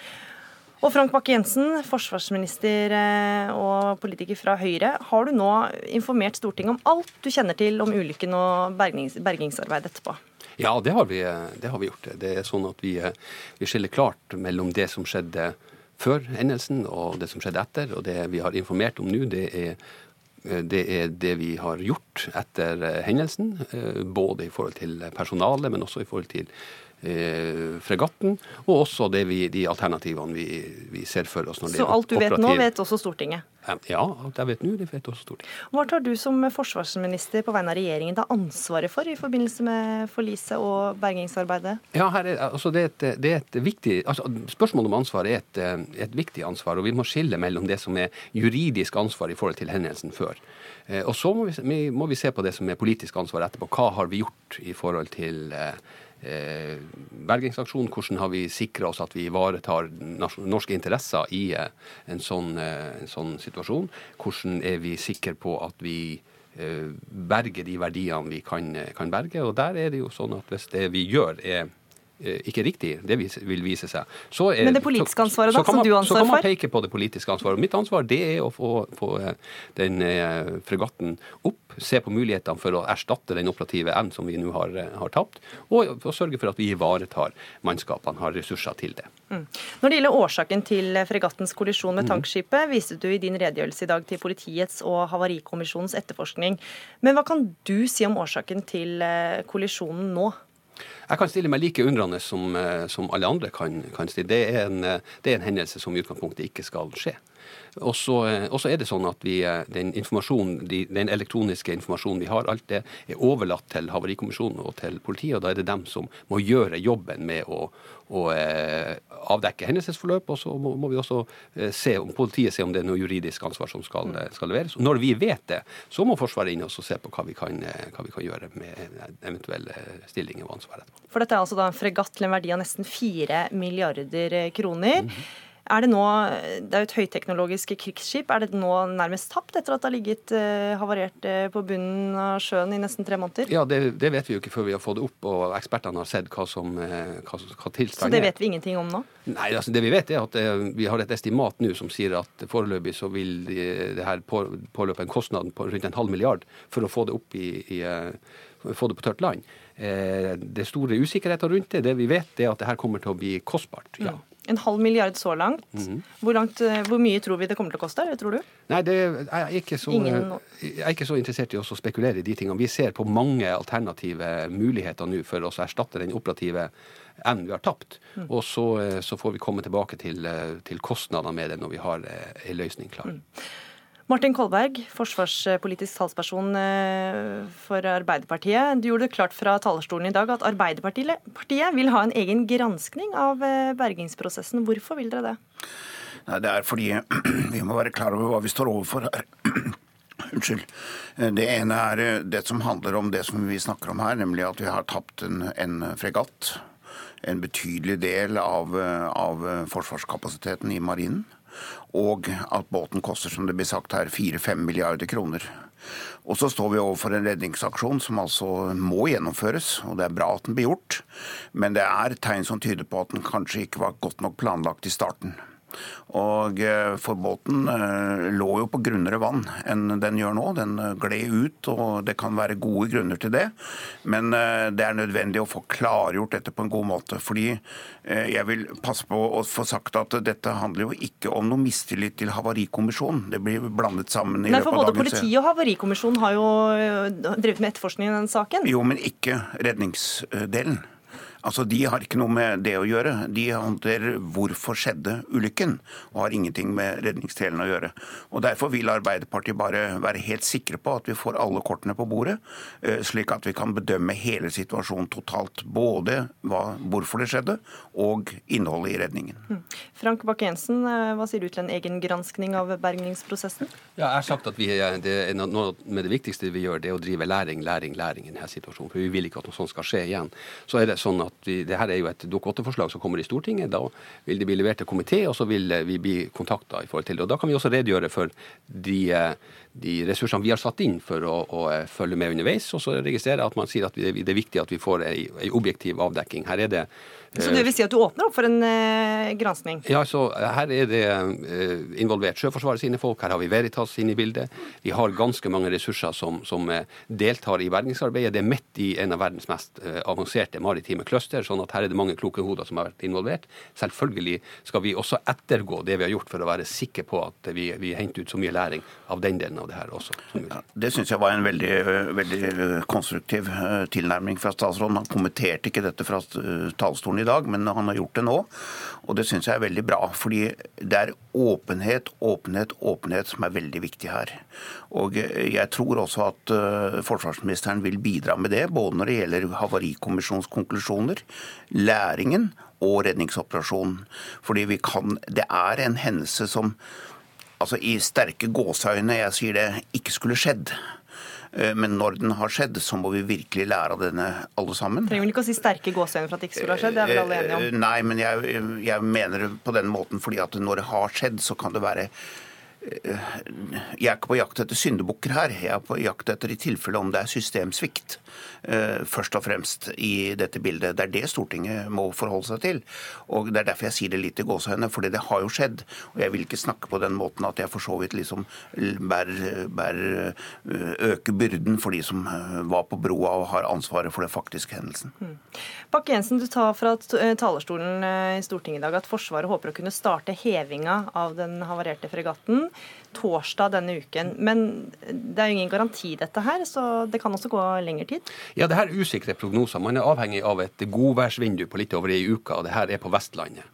Og Frank Bakke-Jensen, forsvarsminister eh, og politiker fra Høyre. Har du nå informert Stortinget om alt du kjenner til om ulykken og bergings, bergingsarbeidet etterpå? Ja, det har, vi, det har, vi, gjort. Det er sånn at vi, vi skiller klart mellom det som skjedde før hendelsen og det som skjedde etter. Og det vi har informert om nå, det er det er det vi har gjort etter hendelsen. Eh, både i forhold til personalet, men også i forhold til eh, fregatten, og også vi, de alternativene vi, vi, ser for oss. Så alt du vet nå, vet også Stortinget? Ja, alt jeg vet nå, det vet også Stortinget. Hva tar du som forsvarsminister på vegne av regjeringen da ansvaret for i forbindelse med forliset og bergingsarbeidet? Ja, er, altså det, er et, det er et viktig, altså Spørsmålet om ansvar er et, et viktig ansvar, og vi må skille mellom det som er juridisk ansvar i forhold til hendelsen før. Eh, og så må vi, må vi se på det som er politisk ansvar etterpå. Hva har vi gjort i forhold til eh, eh, bergingsaksjon. Hvordan har vi sikra oss at vi ivaretar norske interesser i eh, en sånn, eh, en sånn, situasjon? Hvordan er vi sikre på at vi eh, berger de verdiene vi kan, kan, berge? Og der er det jo sånn at hvis det vi gjør er Eh, ikke riktig. Det vil vise seg. Er, Men det politiske ansvaret, da, som du ansvarer for? Så kan man peke på det politiske ansvaret. Mitt ansvar det er å få, få eh, den eh, fregatten opp, se på mulighetene for å erstatte den operative evnen som vi nå har, har tapt, og, og, sørge for at vi ivaretar mannskapene, har ressurser til det. Mm. Når det gjelder årsaken til fregattens kollisjon med mm. tankskipet, mm. viste du i din redegjørelse i dag til politiets og Havarikommisjonens etterforskning. Men hva kan du si om årsaken til kollisjonen nå? Jeg kan stille meg like undrende som, eh, som alle andre kan, kan stille. Det er, en, eh, det er en hendelse som i utgangspunktet ikke skal skje. Og så er det sånn at vi, eh, den, den, elektroniske informasjonen vi har, alt det er overlatt til Havarikommisjonen og til politiet. og Da er det dem som må gjøre jobben med å, å eh, avdekke hendelsesforløp. Og så må, må vi også eh, se om politiet ser om det er noe juridisk ansvar som skal, skal leveres. Og når vi vet det, så må Forsvaret inn og se på hva vi, kan, hva vi kan gjøre med eventuelle stillinger og ansvar. For dette er altså da en fregatt til en verdi av nesten 4 milliarder kroner. Mm -hmm. Er det nå, det er jo et høyteknologisk krigsskip, er det nå nærmest tapt etter at det har ligget uh, havarert uh, på bunnen av sjøen i nesten tre måneder? Ja, det, det, vet vi jo ikke før vi har fått det opp og ekspertene har sett hva som uh, hva, hva tilstanden Så det vet vi ingenting om nå? Nei, altså det vi vet er at vi har et estimat nå som sier at foreløpig så vil det her på, påløpe en kostnad på rundt en halv milliard for å få det opp i, i få det på tørt land. Det store usikkerheter rundt det. Det vi vet, er at det her kommer til å bli kostbart. ja. En halv milliard så langt. Mm. Hvor, langt. Eh, hvor, mye tror vi det kommer til å koste? Tror du? Nei, det, jeg, er ikke så, Ingen... jeg er ikke så interessert i å spekulere i de tingene. Vi ser på mange alternative muligheter nå for å erstatte den operative evnen vi har tapt. Mm. Og så, eh, så, får vi komme tilbake til, eh, til kostnadene med det når vi har en løsning klar. Mm. Martin Kolberg, forsvarspolitisk talsperson eh, for Arbeiderpartiet. Du gjorde det klart fra talerstolen i dag at Arbeiderpartiet vil ha en egen granskning av eh, bergingsprosessen. Hvorfor vil dere det? Nei, Det er fordi vi må være klar over hva vi står overfor her. Unnskyld. Det ene er eh, det som handler om det som vi snakker om her, nemlig at vi har tapt en, en fregatt. En betydelig del av, av forsvarskapasiteten i marinen og at båten koster, som det blir sagt her, 4-5 milliarder kroner. Og så står vi overfor en redningsaksjon som altså må gjennomføres, og det er bra at den blir gjort. Men det er tegn som tyder på at den kanskje ikke var godt nok planlagt i starten. Og eh, For båten eh, lå jo på grunnere vann enn den gjør nå. Den eh, gled ut, og det kan være gode grunner til det. Men det er nødvendig å få klargjort dette på en god måte. Fordi jeg vil passe på å få sagt at dette handler jo ikke om noe mistillit til Havarikommisjonen. Det blir blandet sammen i Nei, løpet av dagen. Både politiet og Havarikommisjonen har jo drevet med etterforskning i den saken. Jo, men ikke redningsdelen. Altså, De har ikke noe med det å gjøre. De håndterer hvorfor skjedde ulykken, og har ingenting med redningsdelen å gjøre. Og Derfor vil Arbeiderpartiet bare være helt sikre på at vi får alle kortene på bordet, eh, slik at vi kan bedømme hele situasjonen totalt. Både hva, hvorfor det skjedde, og innholdet i redningen. Mm. Frank Bakke-Jensen, eh, hva sier du til en egen granskning av bergningsprosessen? Ja, jeg har sagt at vi, det er noe med det viktigste vi gjør, det er å drive læring, læring, læring i denne situasjonen. For vi vil ikke at noe sånt skal skje igjen. Så er det sånn at at vi, det her er jo et Dokument 8-forslag som kommer i Stortinget. Da vil det bli levert til komité, og så vil eh, vi bli kontakta i forhold til det. Og Da kan vi også redegjøre for de, eh, de ressursene vi har satt inn for å, å, eh, følge med underveis. Og så registrerer jeg at man sier at det er viktig at vi får ei, ei objektiv avdekking. Her er det så det vil si at du åpner opp for en eh, granskning? Ja, så her er det eh, involvert Sjøforsvaret sine folk, her har vi Veritas inne i bildet. Vi har ganske mange ressurser som, som eh, deltar i bergingsarbeidet. Det er midt i en av verdens mest eh, avanserte maritime cluster, sånn at her er det mange kloke hoder som har vært involvert. Selvfølgelig skal vi også ettergå det vi har gjort for å være sikre på at vi, vi henter ut så mye læring av den delen av det her også. Ja, det syns jeg var en veldig, veldig konstruktiv eh, tilnærming fra statsråden. Han kommenterte ikke dette fra talerstolen i dag, men han har gjort det nå. Og det syns jeg er veldig bra. Fordi det er åpenhet, åpenhet, åpenhet som er veldig viktig her. Og jeg tror også at forsvarsministeren vil bidra med det, både når det gjelder Havarikommisjonens konklusjoner, læringen og redningsoperasjonen. Fordi vi kan Det er en hendelse som altså i sterke gåseøyne, jeg sier det, ikke skulle skjedd. Eh, men når den har skjedd, så må vi virkelig lære av denne alle sammen. Trenger vel ikke å si sterke gåseøyne for at det ikke skulle ha skjedd? Det er vel alle enige om? Eh, nei, men jeg, jeg mener det på den måten fordi at når det har skjedd, så kan det være eh, jeg er ikke på jakt etter syndebukker her. Jeg er på jakt etter i tilfelle om det er systemsvikt. Eh, først og fremst i dette bildet. Det er det Stortinget må forholde seg til. Og Det er derfor jeg sier det litt i gåsehøyne, for det har jo skjedd. Og jeg vil ikke snakke på den måten at jeg for så vidt liksom bærer, bærer eh, øker byrden for de som eh, var på broa og har ansvaret for den faktiske hendelsen. Mm. Bakke-Jensen, du tar fra talerstolen i Stortinget i dag at Forsvaret håper å kunne starte hevinga av den havarerte fregatten torsdag denne uken. Men det er jo ingen garanti dette her, så det kan også gå lengre tid? Ja, det her er usikre prognoser. Man er avhengig av et godværsvindu på litt over ei uke, og det her er på Vestlandet.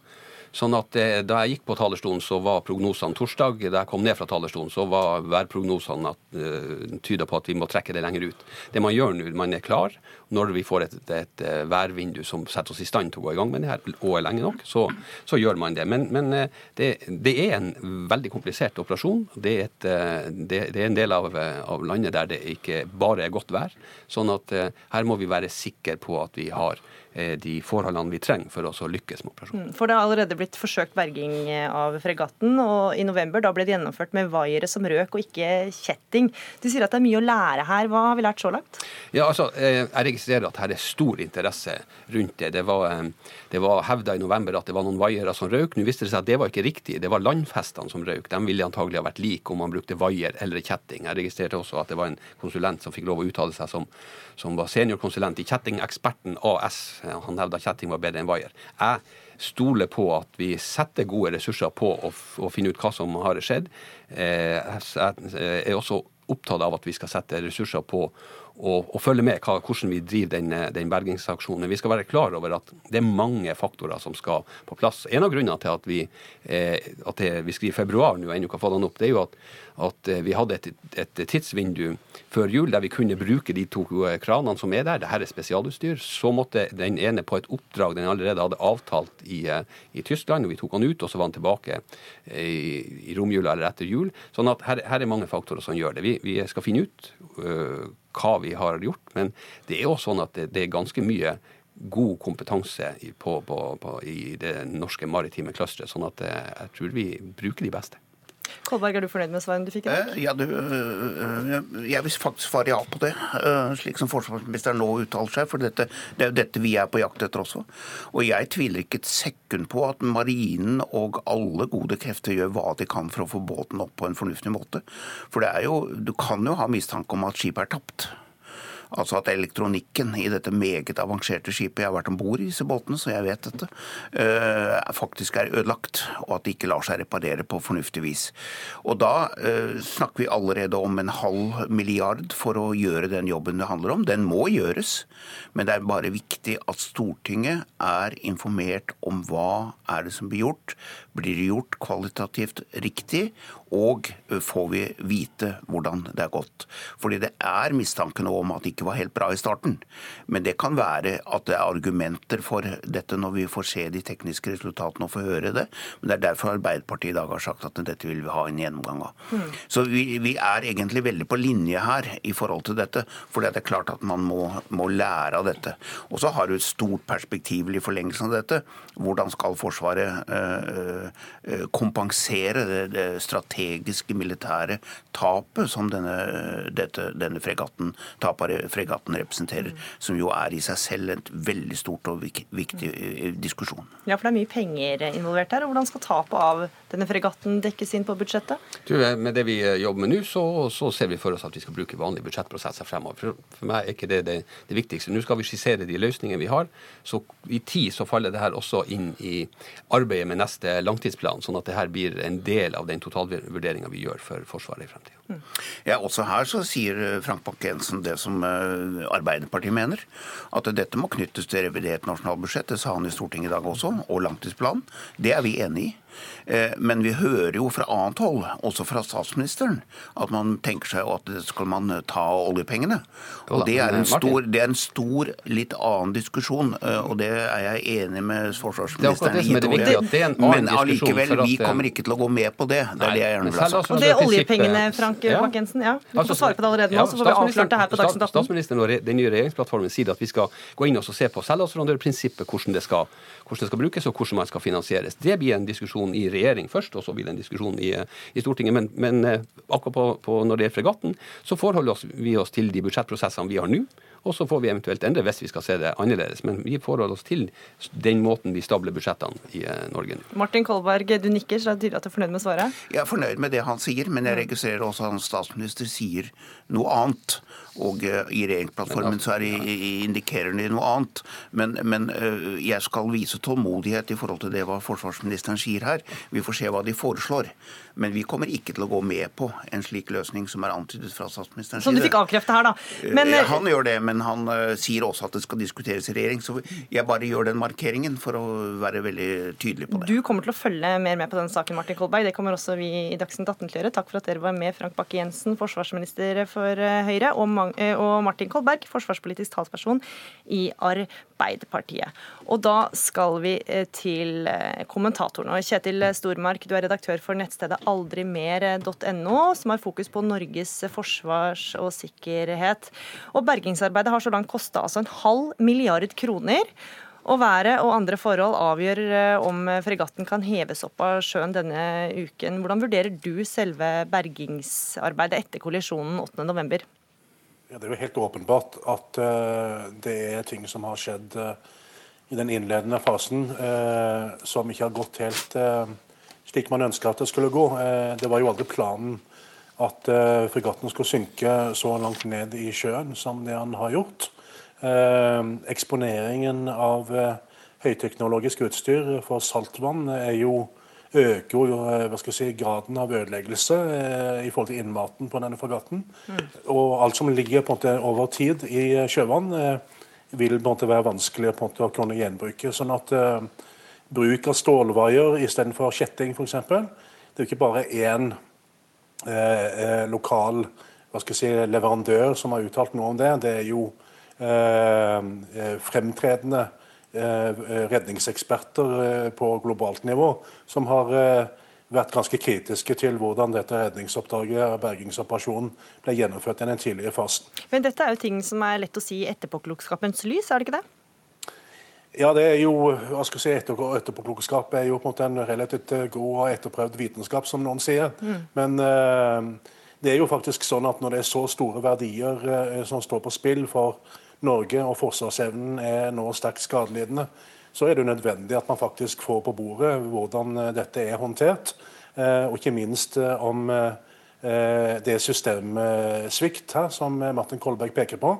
Sånn at eh, Da jeg gikk på talerstolen, så var prognosene torsdag. Da jeg kom ned fra talerstolen, så var værprognosene at, uh, tyda på at vi må trekke det lenger ut. Det man gjør nå, man er klar. Når vi får et, et, et eh, værvindu som setter oss i stand til å gå i gang med det her, og er lenge nok, så, så gjør man det. Men, men det, det, er en veldig komplisert operasjon. Det er, et, det, det er en del av, av, landet der det ikke bare er godt vær. Sånn at her må vi være sikre på at vi har Eh, de forholdene vi trenger for å lykkes med operasjonen. Mm, for det har allerede blitt forsøkt berging eh, av fregatten, og i november da ble det gjennomført med vaiere som røk og ikke kjetting. Du sier at det er mye å lære her. Hva har vi lært så langt? Ja, altså, eh, Jeg registrerer at her er stor interesse rundt det. Det var, det var hevda i november at det var noen vaiere som røk. Nå viste det seg at det var ikke riktig. Det var landfestene som røk. De ville antagelig ha vært like om man brukte vaier eller kjetting. Jeg registrerte også at det var en konsulent som fikk lov å uttale seg som, som var seniorkonsulent i Kjettingeksperten AS han hevda kjetting var bedre enn vaier. Jeg stoler på at vi setter gode ressurser på å, å finne ut hva som har skjedd. Eh, jeg er også opptatt av at vi skal sette ressurser på og, og følge med hva, hvordan vi driver den, den, bergingsaksjonen. Vi skal være klar over at det er mange faktorer som skal på plass. En av grunnene til at vi, eh, at det, vi skriver februar nå og ennå ikke har fått den opp, det er jo at, at eh, vi hadde et, et, tidsvindu før jul der vi kunne bruke de to kranene som er der. Dette er spesialutstyr. Så måtte den ene på et oppdrag den allerede hadde avtalt i, eh, i Tyskland, og vi tok han ut, og så var han tilbake eh, i, i romjula eller etter jul. Sånn at her, her, er mange faktorer som gjør det. Vi, vi skal finne ut uh, hva vi har gjort. Men det er jo sånn at det, det er ganske mye god kompetanse i, på, på, på, i det norske maritime clusteret. Sånn at eh, jeg tror vi bruker de beste. Kolberg, er du fornøyd med svarene du fikk i dag? Eh, Ja, du, øh, jeg vil faktisk svare ja på det, slik som forsvarsministeren nå uttaler seg. For dette, det er jo dette vi er på jakt etter også. Og jeg tviler ikke et sekund på at marinen og alle gode krefter gjør hva de kan for å få båten opp på en fornuftig måte. For det er jo, du kan jo ha mistanke om at skipet er tapt. Altså at elektronikken i dette meget avanserte skipet, jeg har vært om bord i disse båtene, så jeg vet dette, øh, faktisk er ødelagt, og at det ikke lar seg reparere på fornuftig vis. Og da øh, snakker vi allerede om en halv milliard for å gjøre den jobben det handler om. Den må gjøres, men det er bare viktig at Stortinget er informert om hva er det som blir gjort. Blir det gjort kvalitativt riktig? Og får vi vite hvordan det er gått. Fordi det er mistankene om at det ikke var helt bra i starten. Men det kan være at det er argumenter for dette når vi får se de tekniske resultatene og får høre det. Men det er derfor Arbeiderpartiet i dag har sagt at dette vil vi ha en gjennomgang av. Så vi, vi er egentlig veldig på linje her i forhold til dette. For det er klart at man må, må lære av dette. Og så har du et stort perspektiv i forlengelsen av dette. Hvordan skal Forsvaret øh, øh, kompensere det, det strategiske militære tapet som denne, dette, denne fregatten, fregatten representerer? Som jo er i seg selv et veldig stort og viktig mm. diskusjon. Ja, for det er mye penger involvert her. og Hvordan skal tapet av denne fregatten dekkes inn på budsjettet? Du, eh, med det vi eh, jobber med nå, så, så ser vi for oss at vi skal bruke vanlige budsjettprosesser fremover. For, for meg er ikke det, det det viktigste. Nå skal vi skissere de løsningene vi har. Så i tid så faller det her også inn i arbeidet med neste langtidsplan, sånn at det her blir en del av den totalvurderinga vi gjør for Forsvaret i fremtiden. Ja, Også her så sier eh, Frank Bakke-Jensen det som eh, Arbeiderpartiet mener. At dette må knyttes til revidert nasjonalbudsjett. Det sa han i Stortinget i dag også. Og langtidsplanen. Det er vi enig i. Eh, Men vi hører jo fra annet hold, også fra statsministeren, at man tenker seg at det skal man ta oljepengene. Og det er, en stor, det er en stor, litt annen diskusjon, og det er jeg enig med er forsvarsministeren er er annen Men allikevel, vi kommer ikke til å gå med på det. Det er det jeg gjerne vil ha sagt. Og det er oljepengene, Frank Bakke-Jensen. Ja, du Altså, får svare på det allerede nå, så får vi avklart det her på Dagsnytt 18. Statsministeren og den nye regjeringsplattformen sier at vi skal gå inn og se på selvassurandørprinsippet, hvordan hvordan det skal brukes og hvordan man skal finansieres. Det blir en diskusjon i regjering først, og så blir det en diskusjon i, i Stortinget. Men, men eh, akkurat på, på når det gjelder fregatten, så forholder vi oss til de budsjettprosessene vi har nå. Og så får vi eventuelt endre hvis vi skal se det annerledes. Men vi forholder oss til den måten vi stabler budsjettene i eh, Norge nå. Martin Kolberg, du nikker, så det er tydelig at du er fornøyd med svaret. Jeg er fornøyd med det han sier, men jeg registrerer også at statsminister sier noe annet. Og eh, i regjeringsplattformen så er det, indikerer de noe annet. Men, men eh, jeg skal vise tålmodighet i forhold til det hva forsvarsministeren sier her. Vi får se hva de foreslår. Men vi kommer ikke til å gå med på en slik løsning som er antydet fra statsministerens Som du fikk avkrefte her, da. Men Eh, eh, han gjør det, men han eh, sier også at det skal diskuteres i regjering. Så jeg bare gjør den markeringen for å være veldig tydelig på det. du kommer til å følge mer med på denne saken, Martin Kolberg. Det kommer også vi i Dagsnytt 18 til å gjøre. Takk for at dere var med, Frank Bakke-Jensen, forsvarsminister for eh, Høyre, og, eh, Martin Kolberg, forsvarspolitisk talsperson i Arbeiderpartiet. Og da skal vi eh, til eh, kommentatorene. Kjetil Stormark, du er redaktør for nettstedet aldrimer.no, som har fokus på Norges forsvars- og sikkerhet. Og bergingsarbeidet har så langt kosta altså en halv milliard kroner. Og været og andre forhold avgjør eh, om fregatten kan heves opp av sjøen denne uken. Hvordan vurderer du selve bergingsarbeidet etter kollisjonen 8.11? Ja, det er jo helt åpenbart at uh, det er ting som har skjedd uh, i den innledende fasen uh, som ikke har gått helt eh, slik man ønska at det skulle gå. Eh, det var jo aldri planen at eh, fregatten skulle synke så langt ned i sjøen som det han har gjort. Eh, eksponeringen av høyteknologisk utstyr for saltvann er jo øker jo hva skal jeg si, graden av ødeleggelse i forhold til innmaten på denne fregatten. Og alt som ligger på en måte over tid i sjøvann, vil på en måte være vanskelig på en måte å kunne gjenbruke. Sånn at bruk av stålvaier istedenfor kjetting, f.eks. Det er jo ikke bare én eh, eh, lokal si, leverandør som har uttalt noe om det. Det er jo eh, eh, fremtredende eh, redningseksperter eh, på globalt nivå som har vært ganske kritiske til hvordan dette redningsoppdraget bergingsoperasjonen ble gjennomført i den tidlige fasen. Men dette er jo ting som er lett å si i etterpåklokskapens lys, er det ikke det? Ja, det er jo hva skal si, etter, Etterpåklokskap er jo på en måte en relativt eh, god og etterprøvd vitenskap, som noen sier. Mm. Men eh, det er jo faktisk sånn at når det er så store verdier eh, som står på spill for Norge, og forsvarsevnen er nå sterkt skadelidende, så er det nødvendig at man faktisk får på bordet hvordan dette er håndtert. Eh, og ikke minst om det systemsvikt her, som Martin Kolberg peker på,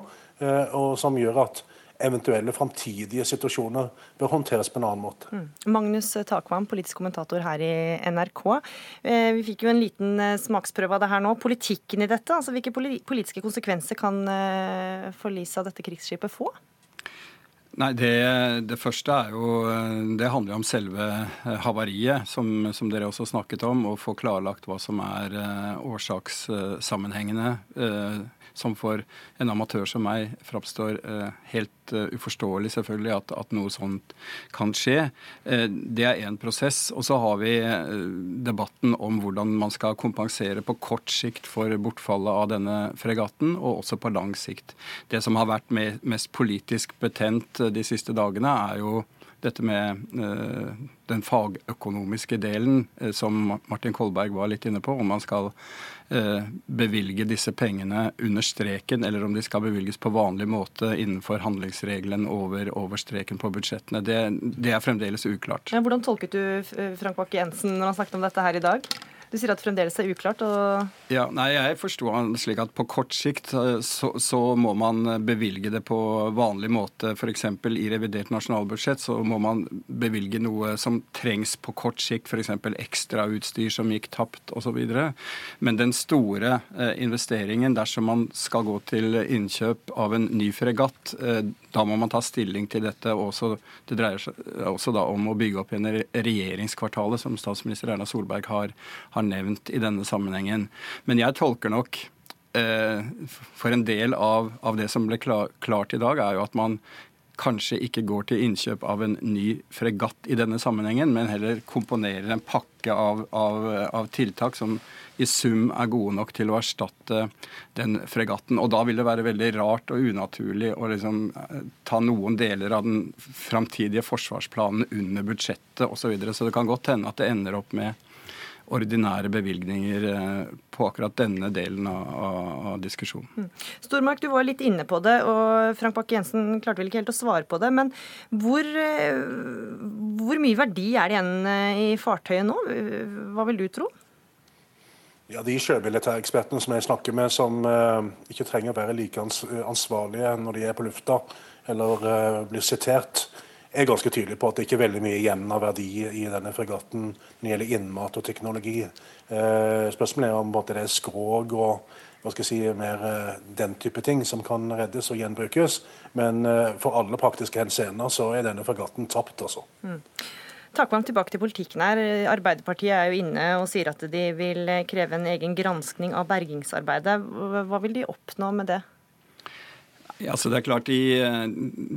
og som gjør at eventuelle framtidige situasjoner bør håndteres på en annen måte. Mm. Magnus Takvam, politisk kommentator her i NRK. Eh, vi fikk jo en liten eh, smaksprøve av det her nå. Politikken i dette, altså hvilke politiske konsekvenser kan eh, forliset av dette krigsskipet få? Nei, det, det, første er jo Det handler jo om selve havariet, som, som, dere også snakket om. Å få klarlagt hva som er årsakssammenhengene som for en amatør som meg framstår eh, helt eh, uforståelig, selvfølgelig, at, at, noe sånt kan skje. Eh, det er én prosess. Og så har vi debatten om hvordan man skal kompensere på kort sikt for bortfallet av denne fregatten, og også på lang sikt. Det som har vært mest politisk betent de siste dagene, er jo dette med uh, den fagøkonomiske delen, uh, som Martin Kolberg var litt inne på, om man skal uh, bevilge disse pengene under streken, eller om de skal bevilges på vanlig måte innenfor handlingsregelen over, over streken på budsjettene. Det, det, er fremdeles uklart. Ja, hvordan tolket du Frank Bakke-Jensen når han snakket om dette her i dag? Du sier at det fremdeles er uklart? og... Ja, nei, Jeg forsto han slik at på kort sikt eh, så, så, må man bevilge det på vanlig måte. F.eks. i revidert nasjonalbudsjett så må man bevilge noe som trengs på kort sikt, f.eks. ekstrautstyr som gikk tapt osv. Men den store eh, investeringen dersom man skal gå til innkjøp av en ny fregatt, eh, da må man ta stilling til dette. Også, det dreier seg også da om å bygge opp igjen regjeringskvartalet, som statsminister Erna Solberg har, har nevnt i denne sammenhengen. Men jeg tolker nok eh, for en del av, av, det som ble klart i dag, er jo at man kanskje ikke går til innkjøp av en ny fregatt i denne sammenhengen, men heller komponerer en pakke av, av, av tiltak som i sum er gode nok til å erstatte den fregatten. Og da vil det være veldig rart og unaturlig å liksom eh, ta noen deler av den framtidige forsvarsplanen under budsjettet osv. Så, videre. så det kan godt hende at det ender opp med ordinære bevilgninger eh, på akkurat denne delen av, av diskusjonen. Mm. Stormark, du var litt inne på det, og Frank Bakke-Jensen klarte vel ikke helt å svare på det. Men hvor, eh, hvor mye verdi er det igjen eh, i fartøyet nå? Hva vil du tro? Ja, De sjømilitærekspertene som jeg snakker med, som eh, ikke trenger å være like ansvarlige når de er på lufta eller eh, blir sitert, er ganske tydelig på at det ikke er veldig mye igjen av verdi i denne fregatten når det gjelder innmat og teknologi. Eh, spørsmålet er om både det er skrog og hva skal jeg si, mer eh, den type ting som kan reddes og gjenbrukes. Men eh, for alle praktiske henseender så er denne fregatten tapt, altså. Mm. Takvam tilbake til politikken her. Arbeiderpartiet er jo inne og sier at de vil kreve en egen granskning av bergingsarbeidet. Hva vil de oppnå med det? Ja, så det er klart de,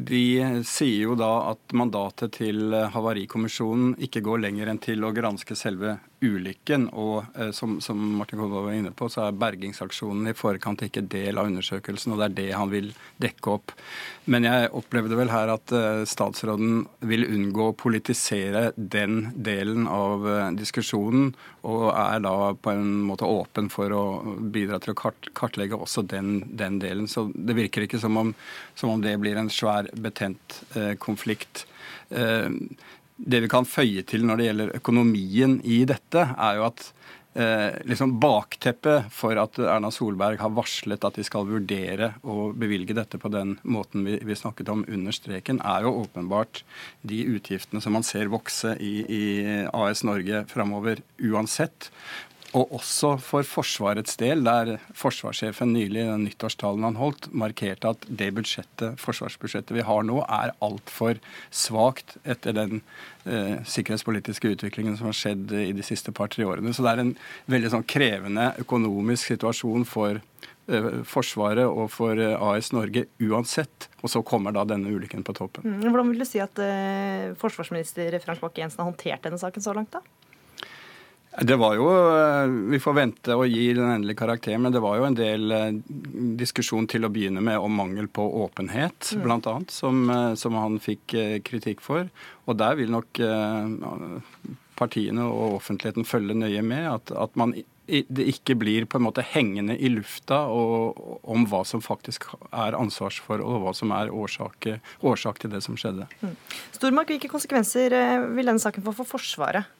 de, sier jo da at mandatet til Havarikommisjonen ikke går lenger enn til å granske selve ulykken. Og eh, som, som, Martin Kolberg var inne på, så er bergingsaksjonen i forkant ikke del av undersøkelsen, og det er det han vil dekke opp. Men jeg opplevde vel her at eh, statsråden vil unngå å politisere den delen av eh, diskusjonen, og er da på en måte åpen for å bidra til å kart, kartlegge også den, den, delen. Så det virker ikke som om, som om det blir en svær, betent eh, konflikt. Det vi kan føye til når det gjelder økonomien i dette, er jo at eh, liksom bakteppet for at Erna Solberg har varslet at de skal vurdere å bevilge dette på den måten vi, vi snakket om under streken, er jo åpenbart de utgiftene som man ser vokse i, i AS Norge framover uansett. Og også for Forsvarets del, der forsvarssjefen nylig i den nyttårstalen han holdt, markerte at det budsjettet, forsvarsbudsjettet vi har nå, er altfor svakt etter den eh, sikkerhetspolitiske utviklingen som har skjedd i de siste par-tre årene. Så det er en veldig sånn krevende økonomisk situasjon for eh, Forsvaret og for eh, AS Norge uansett. Og så kommer da denne ulykken på toppen. Mm, hvordan vil du si at eh, forsvarsminister Frank Bakke-Jensen har håndtert denne saken så langt, da? Det var jo, eh, Vi får vente og gi den endelige karakteren, men det var jo en del eh, diskusjon til å begynne med om mangel på åpenhet, mm. bl.a., som, eh, som han fikk kritikk for. Og der vil nok partiene og offentligheten følge nøye med. At, at man, det ikke blir på en måte hengende i lufta og, om hva som faktisk er ansvarsforhold, og hva som er årsak, årsak til det som skjedde. Mm. Stormark, hvilke konsekvenser vil denne saken få for Forsvaret?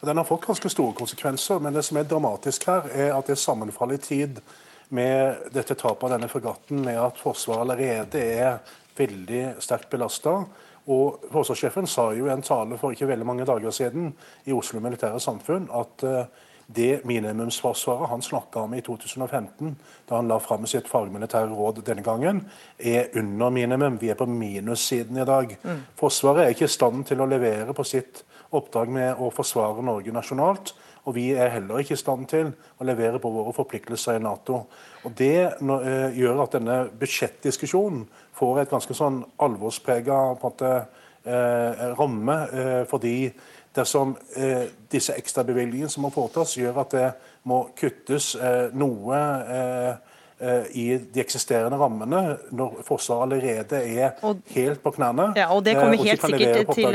Den har fått ganske store konsekvenser, men det som er dramatisk her, er at det sammenfaller i tid med dette tapet av denne fregatten, med at Forsvaret allerede er veldig sterkt belasta. Og Forsvarssjefen sa jo i en tale for ikke veldig mange dager siden i Oslo Militære Samfunn at uh, det minimumsforsvaret han snakka om i 2015, da han la fram sitt fagmilitære råd denne gangen, er under minimum. Vi er på minussiden i dag. Mm. Forsvaret er ikke i stand til å levere på sitt oppdrag med å forsvare Norge nasjonalt. Og vi er heller ikke i stand til å levere på våre forpliktelser i Nato. Og Det uh, gjør at denne budsjettdiskusjonen får et ganske sånn alvorsprega uh, ramme. Uh, fordi dersom disse ekstrabevilgningene som må foretas, gjør at det må kuttes noe Eh, i de eksisterende rammene, når Forsvaret allerede er og, helt på knærne. Ja, og Det kommer eh, helt sikkert til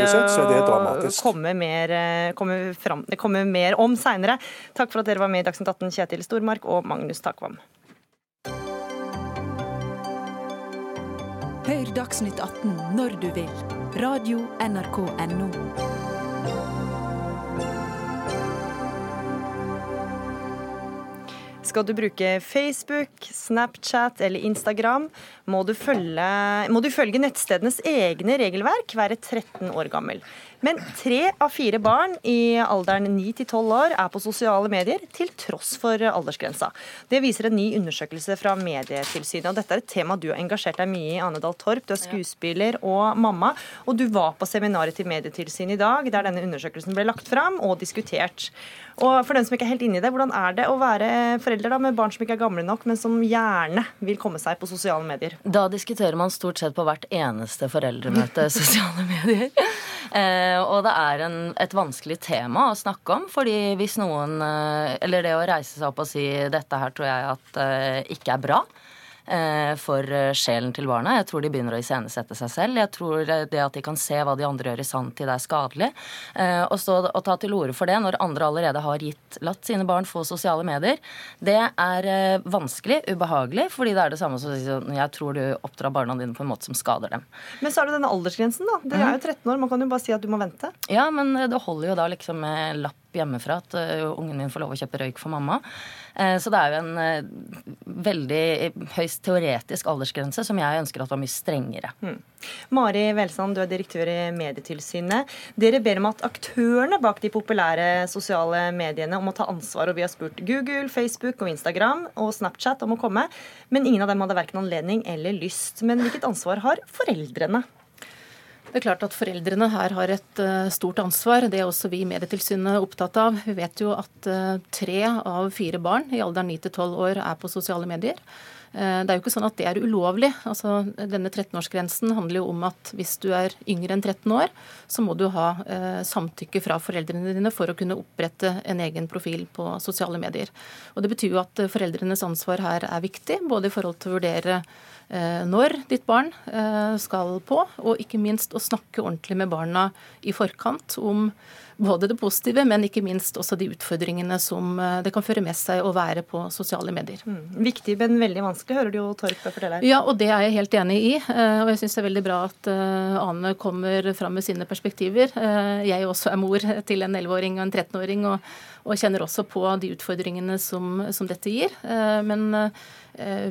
å komme mer, eh, komme, fram, komme mer om seinere. Takk for at dere var med i Dagsnytt 18, Kjetil Stormark og Magnus Takvam. Hør Dagsnytt 18 når du vil. Radio NRK Radio.nrk.no. Skal du bruke Facebook, Snapchat eller Instagram, må du følge, må du følge nettstedenes egne regelverk, være 13 år gammel. Men tre av fire barn i alderen 9 til 12 år er på sosiale medier, til tross for aldersgrensa. Det viser en ny undersøkelse fra Medietilsynet. og Dette er et tema du har engasjert deg mye i, Ane Dahl Torp. Du er skuespiller og mamma. Og du var på seminaret til Medietilsynet i dag, der denne undersøkelsen ble lagt fram og diskutert. Og for den som ikke er helt inne i det, Hvordan er det å være forelder da, med barn som ikke er gamle nok, men som gjerne vil komme seg på sosiale medier? Da diskuterer man stort sett på hvert eneste foreldremøte sosiale medier. Eh, og det er en, et vanskelig tema å snakke om, fordi hvis noen eh, Eller det å reise seg opp og si 'dette her tror jeg at eh, ikke er bra', for eh, sjelen til barna. Jeg tror de begynner å iscenesette seg selv. Jeg tror det at de kan se hva de andre gjør i sanntid, er skadelig. Eh, og så å ta til orde for det når andre allerede har gitt, latt sine barn få sosiale medier, det er vanskelig, ubehagelig, fordi det er det samme som sånn, jeg tror du oppdrar barna dine på en måte som skader dem. Men så er det denne aldersgrensen, da. Dere er jo 13 mhm. år, man kan jo bare si at du må vente. Ja, men det holder jo da liksom med lapp hjemmefra at ungen min får lov å kjøpe røyk for mamma. Eh, så det er jo en eh, veldig høyst teoretisk aldersgrense som jeg ønsker at var mye strengere. Mm. Mari Welsand, du er direktør i Medietilsynet. Dere ber om at aktørene bak de populære sosiale mediene om å ta ansvar. og Vi har spurt Google, Facebook og Instagram og Snapchat om å komme, men ingen av dem hadde verken anledning eller lyst. Men hvilket ansvar har foreldrene? Det er klart at Foreldrene her har et uh, stort ansvar. Det er også vi i Medietilsynet opptatt av. Vi vet jo at uh, tre av fire barn i alderen 9 til 12 år er på sosiale medier. Uh, det er jo ikke sånn at det er ulovlig. Altså, denne 13-årsgrensen handler jo om at hvis du er yngre enn 13 år, så må du ha samtykke fra foreldrene dine for å kunne opprette en egen profil på sosiale medier. Og Det betyr jo at foreldrenes ansvar her er viktig, både i forhold til å vurdere Eh, når ditt barn eh, skal på, og ikke minst å snakke ordentlig med barna i forkant om både det positive, men ikke minst også de utfordringene som eh, det kan føre med seg å være på sosiale medier. Mm. Viktig, men veldig vanskelig, hører du jo Torp fortelle her. Ja, og det er jeg helt enig i. Og jeg syns det er veldig bra at Ane kommer fram med sine perspektiver. Jeg også er mor til en 11-åring og en 13-åring, og, og, kjenner også på de utfordringene som, som dette gir. Men Eh,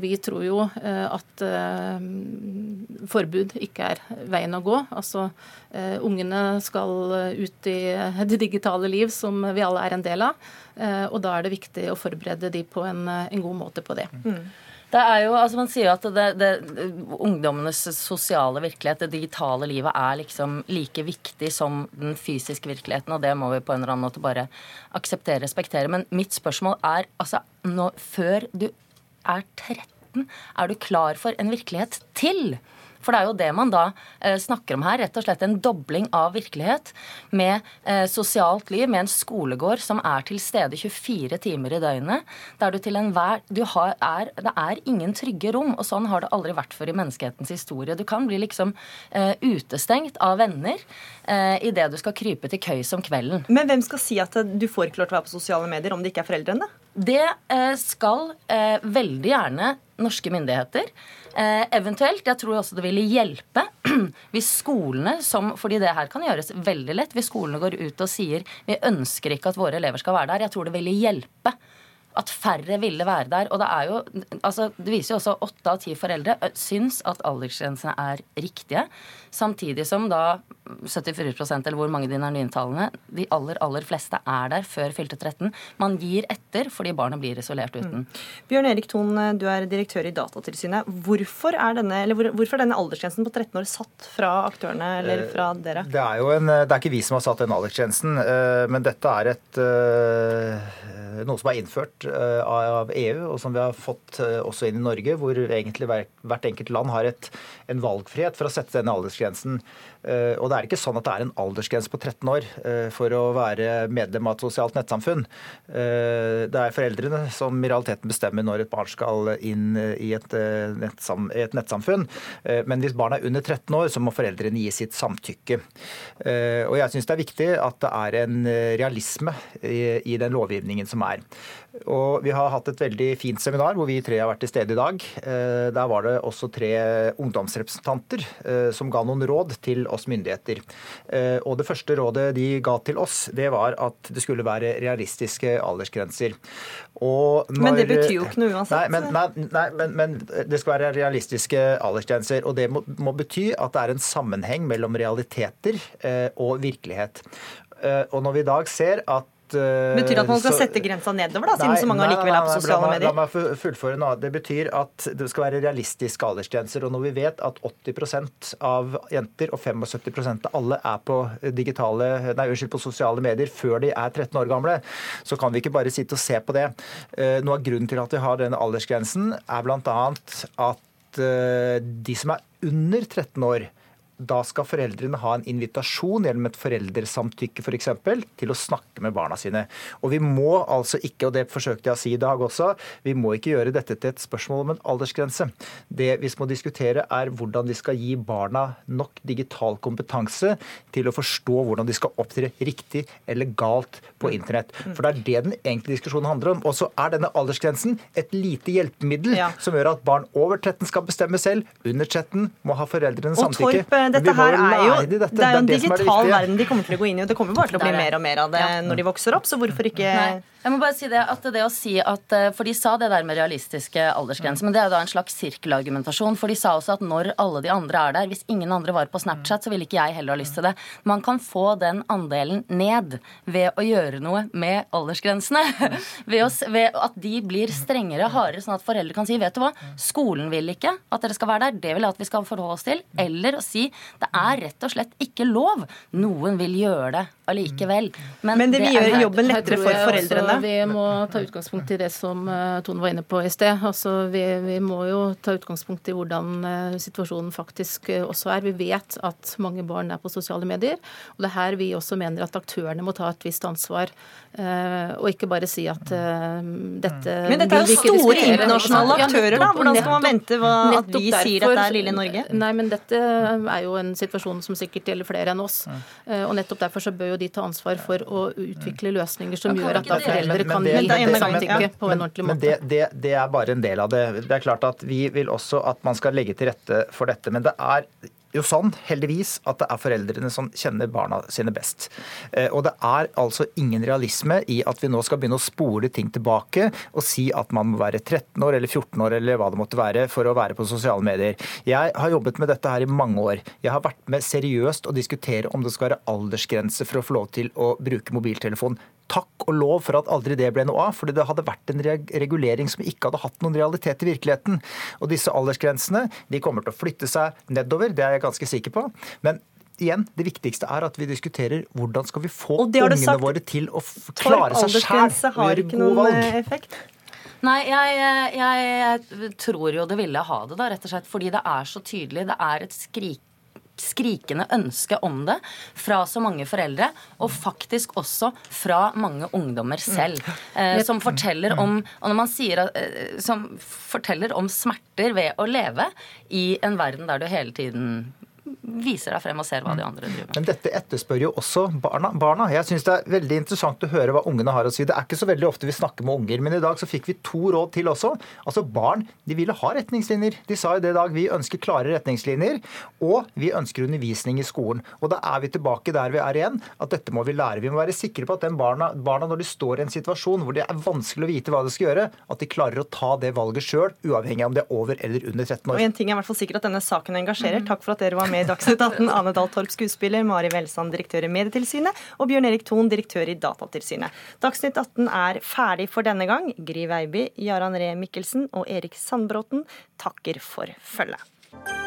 vi tror jo eh, at eh, forbud ikke er veien å gå. Altså, ungene skal ut i det digitale liv som vi alle er en del av. Og da er det viktig å forberede de på en, en god måte på det. Mm. Det er jo, altså Man sier jo at det, det, ungdommenes sosiale virkelighet, det digitale livet, er liksom like viktig som den fysiske virkeligheten, og det må vi på en eller annen måte bare akseptere, respektere. Men mitt spørsmål er altså når, Før du er 13, er du klar for en virkelighet til? For det er jo det man da eh, snakker om her. Rett og slett en dobling av virkelighet med eh, sosialt liv, med en skolegård som er til stede 24 timer i døgnet. Der du til enhver du har, er, Det er ingen trygge rom, og sånn har det aldri vært før i menneskehetens historie. Du kan bli liksom eh, utestengt av venner eh, idet du skal krype til køys om kvelden. Men hvem skal si at du får ikke lov til å være på sosiale medier om det ikke er foreldrene? Det eh, skal eh, veldig gjerne norske myndigheter. Eh, eventuelt, jeg tror også det ville hjelpe hvis skolene, som, fordi det her kan gjøres veldig lett, hvis skolene går ut og sier vi ønsker ikke at våre elever skal være der, jeg tror det ville hjelpe at færre ville være der. Og det er jo, altså det viser jo også åtte av ti foreldre syns at aldersgrensene er riktige. Samtidig som da 74% eller hvor mange de er nyinntalende, de aller aller fleste er der før fylte 13. Man gir etter fordi barna blir isolert uten. Mm. Bjørn Erik Thon, du er direktør i Datatilsynet. Hvorfor er denne, eller hvorfor er denne aldersgrensen på 13 år satt fra aktørene eller fra eh, dere? Det er jo en, det er ikke vi som har satt den aldersgrensen, eh, men dette er et, eh, noe som er innført av EU, og som vi har fått også inn i Norge, hvor egentlig hvert enkelt land har et, en valgfrihet for å sette denne aldersgrensen. Eh, og det er ikke sånn at det er en aldersgrense på 13 år eh, for å være medlem av et sosialt nettsamfunn. Eh, det er foreldrene som i realiteten bestemmer når et barn skal inn i et, et nettsamfunn. Men hvis barnet er under 13 år, så må foreldrene gi sitt samtykke. Og jeg syns det er viktig at det er en realisme i den lovgivningen som er. Og vi har hatt et veldig fint seminar hvor vi tre har vært til stede i dag. Der var det også tre ungdomsrepresentanter som ga noen råd til oss myndigheter. Eh, og Det første rådet de ga til oss, det var at det skulle være realistiske aldersgrenser. Når, men det betyr jo ikke noe uansett. Nei, men, nei, men, men, det skal være realistiske aldersgrenser. Og det må, må, bety at det er en sammenheng mellom realiteter eh, og virkelighet. Eh, og når vi i dag ser at Betyr det at man skal så, sette grensa nedover, da, siden nei, så mange allikevel er på sosiale medier? La meg fullføre nå. Det betyr at det skal være realistiske aldersgrenser. Og når vi vet at 80% av jenter og 75% av alle er på, digitale, nei, unnskyld, på sosiale medier før de er 13 år gamle, så kan vi ikke bare sitte og se på det. Uh, noe av grunnen til at vi har denne aldersgrensen, er bl.a. at uh, de som er under 13 år, da skal foreldrene ha en invitasjon gjennom et foreldresamtykke f.eks. For eksempel, til å snakke med barna sine. Og vi må altså ikke, og det forsøkte jeg å si i dag også, vi må ikke gjøre dette til et spørsmål om en aldersgrense. Det vi må diskutere er hvordan vi skal gi barna nok digital kompetanse til å forstå hvordan de skal opptre riktig eller galt på internett. For det er det den egentlige diskusjonen handler om. Og så er denne aldersgrensen et lite hjelpemiddel ja. som gjør at barn over 13 skal bestemme selv, under 13 må ha foreldrenes samtykke. Torp, dette her er jo, det, det er jo en digital verden de kommer til å gå inn i, og det kommer bare til å bli mer og mer av det når de vokser opp. Så hvorfor ikke Nei. Jeg må bare si det, at det å si at, eh, For de sa det der med realistiske aldersgrenser, men det er da en slags sirkelargumentasjon. For de sa også at når alle de andre er der, hvis ingen andre var på Snapchat, så ville ikke jeg heller ha lyst til det. Man kan få den andelen ned ved å gjøre noe med aldersgrensene. ved, å, ved, at de blir strengere, hardere, sånn at foreldre kan si vet du hva, skolen vil ikke at dere skal være der, det vil jeg at vi skal forholde oss til. Eller å si det er rett og slett ikke lov. Noen vil gjøre det allikevel. Men, Men det vil gjøre jobben lettere for foreldrene vi må ta utgangspunkt i det som uh, Tone var inne på i sted. Altså, vi, vi, må jo ta utgangspunkt i hvordan uh, situasjonen faktisk uh, også er. Vi vet at mange barn er på sosiale medier. Og det er her vi også mener at aktørene må ta et visst ansvar. Og ikke bare si at dette Men dette er jo store internasjonale aktører, da. Hvordan skal man vente hva, at de sier at det er lille Norge? Nei, men dette er jo en situasjon som sikkert gjelder flere enn oss. og nettopp derfor så bør jo de ta ansvar for å utvikle løsninger som gjør at da foreldre kan gi samtykke på en ordentlig måte. Men det, det, det, er bare en del av det. Det er klart at Vi vil også at man skal legge til rette for dette. Men det er jo sånn, heldigvis, at det er foreldrene som kjenner barna sine best. Eh, og det er altså ingen realisme i at vi nå skal begynne å spole ting tilbake og si at man må være 13 år eller 14 år eller hva det måtte være for å være på sosiale medier. Jeg har jobbet med dette her i mange år. Jeg har vært med seriøst å diskutere om det skal være aldersgrense for å få lov til å bruke mobiltelefon takk og lov for at aldri det ble noe av. fordi det hadde vært en regulering som ikke hadde hatt noen realitet i virkeligheten. Og disse aldersgrensene de kommer til å flytte seg nedover, det er jeg ganske sikker på. Men igjen, det viktigste er at vi diskuterer hvordan skal vi få ungene våre til å klare seg sjæl og gjøre gode valg. Effekt. Nei, jeg, jeg, jeg tror jo det ville ha det, da, rett og slett fordi det er så tydelig. Det er et skrik skrikende ønske om det fra så mange foreldre, og faktisk også fra mange ungdommer selv. Eh, som forteller om og når man sier, at, eh, som forteller om smerter ved å leve i en verden der du hele tiden viser deg frem og ser hva de andre driver med. Men dette etterspør jo også barna. barna. Jeg syns det er veldig interessant å høre hva ungene har å si. Det er ikke så veldig ofte vi snakker med unger, men i dag så fikk vi to råd til også. Altså Barn de ville ha retningslinjer. De sa i det i dag vi ønsker klare retningslinjer, og vi ønsker undervisning i skolen. Og da er vi tilbake der vi er igjen, at dette må vi lære. Vi må være sikre på at den barna, barna når de står i en situasjon hvor det er vanskelig å vite hva de skal gjøre, at de klarer å ta det valget sjøl, uavhengig av om det er over eller under 13 år. Og en ting er i hvert fall sikkert at denne saken engasjerer. Takk for at dere var med i Dagsnytt 18. Ane Dahl Torp, skuespiller, Mari Welsand, direktør i Medietilsynet, og Bjørn Erik Thon, direktør i Datatilsynet. Dagsnytt 18 er ferdig for denne gang. Gry Veiby, Jarand Ree Mikkelsen og Erik Sandbråten takker for følget.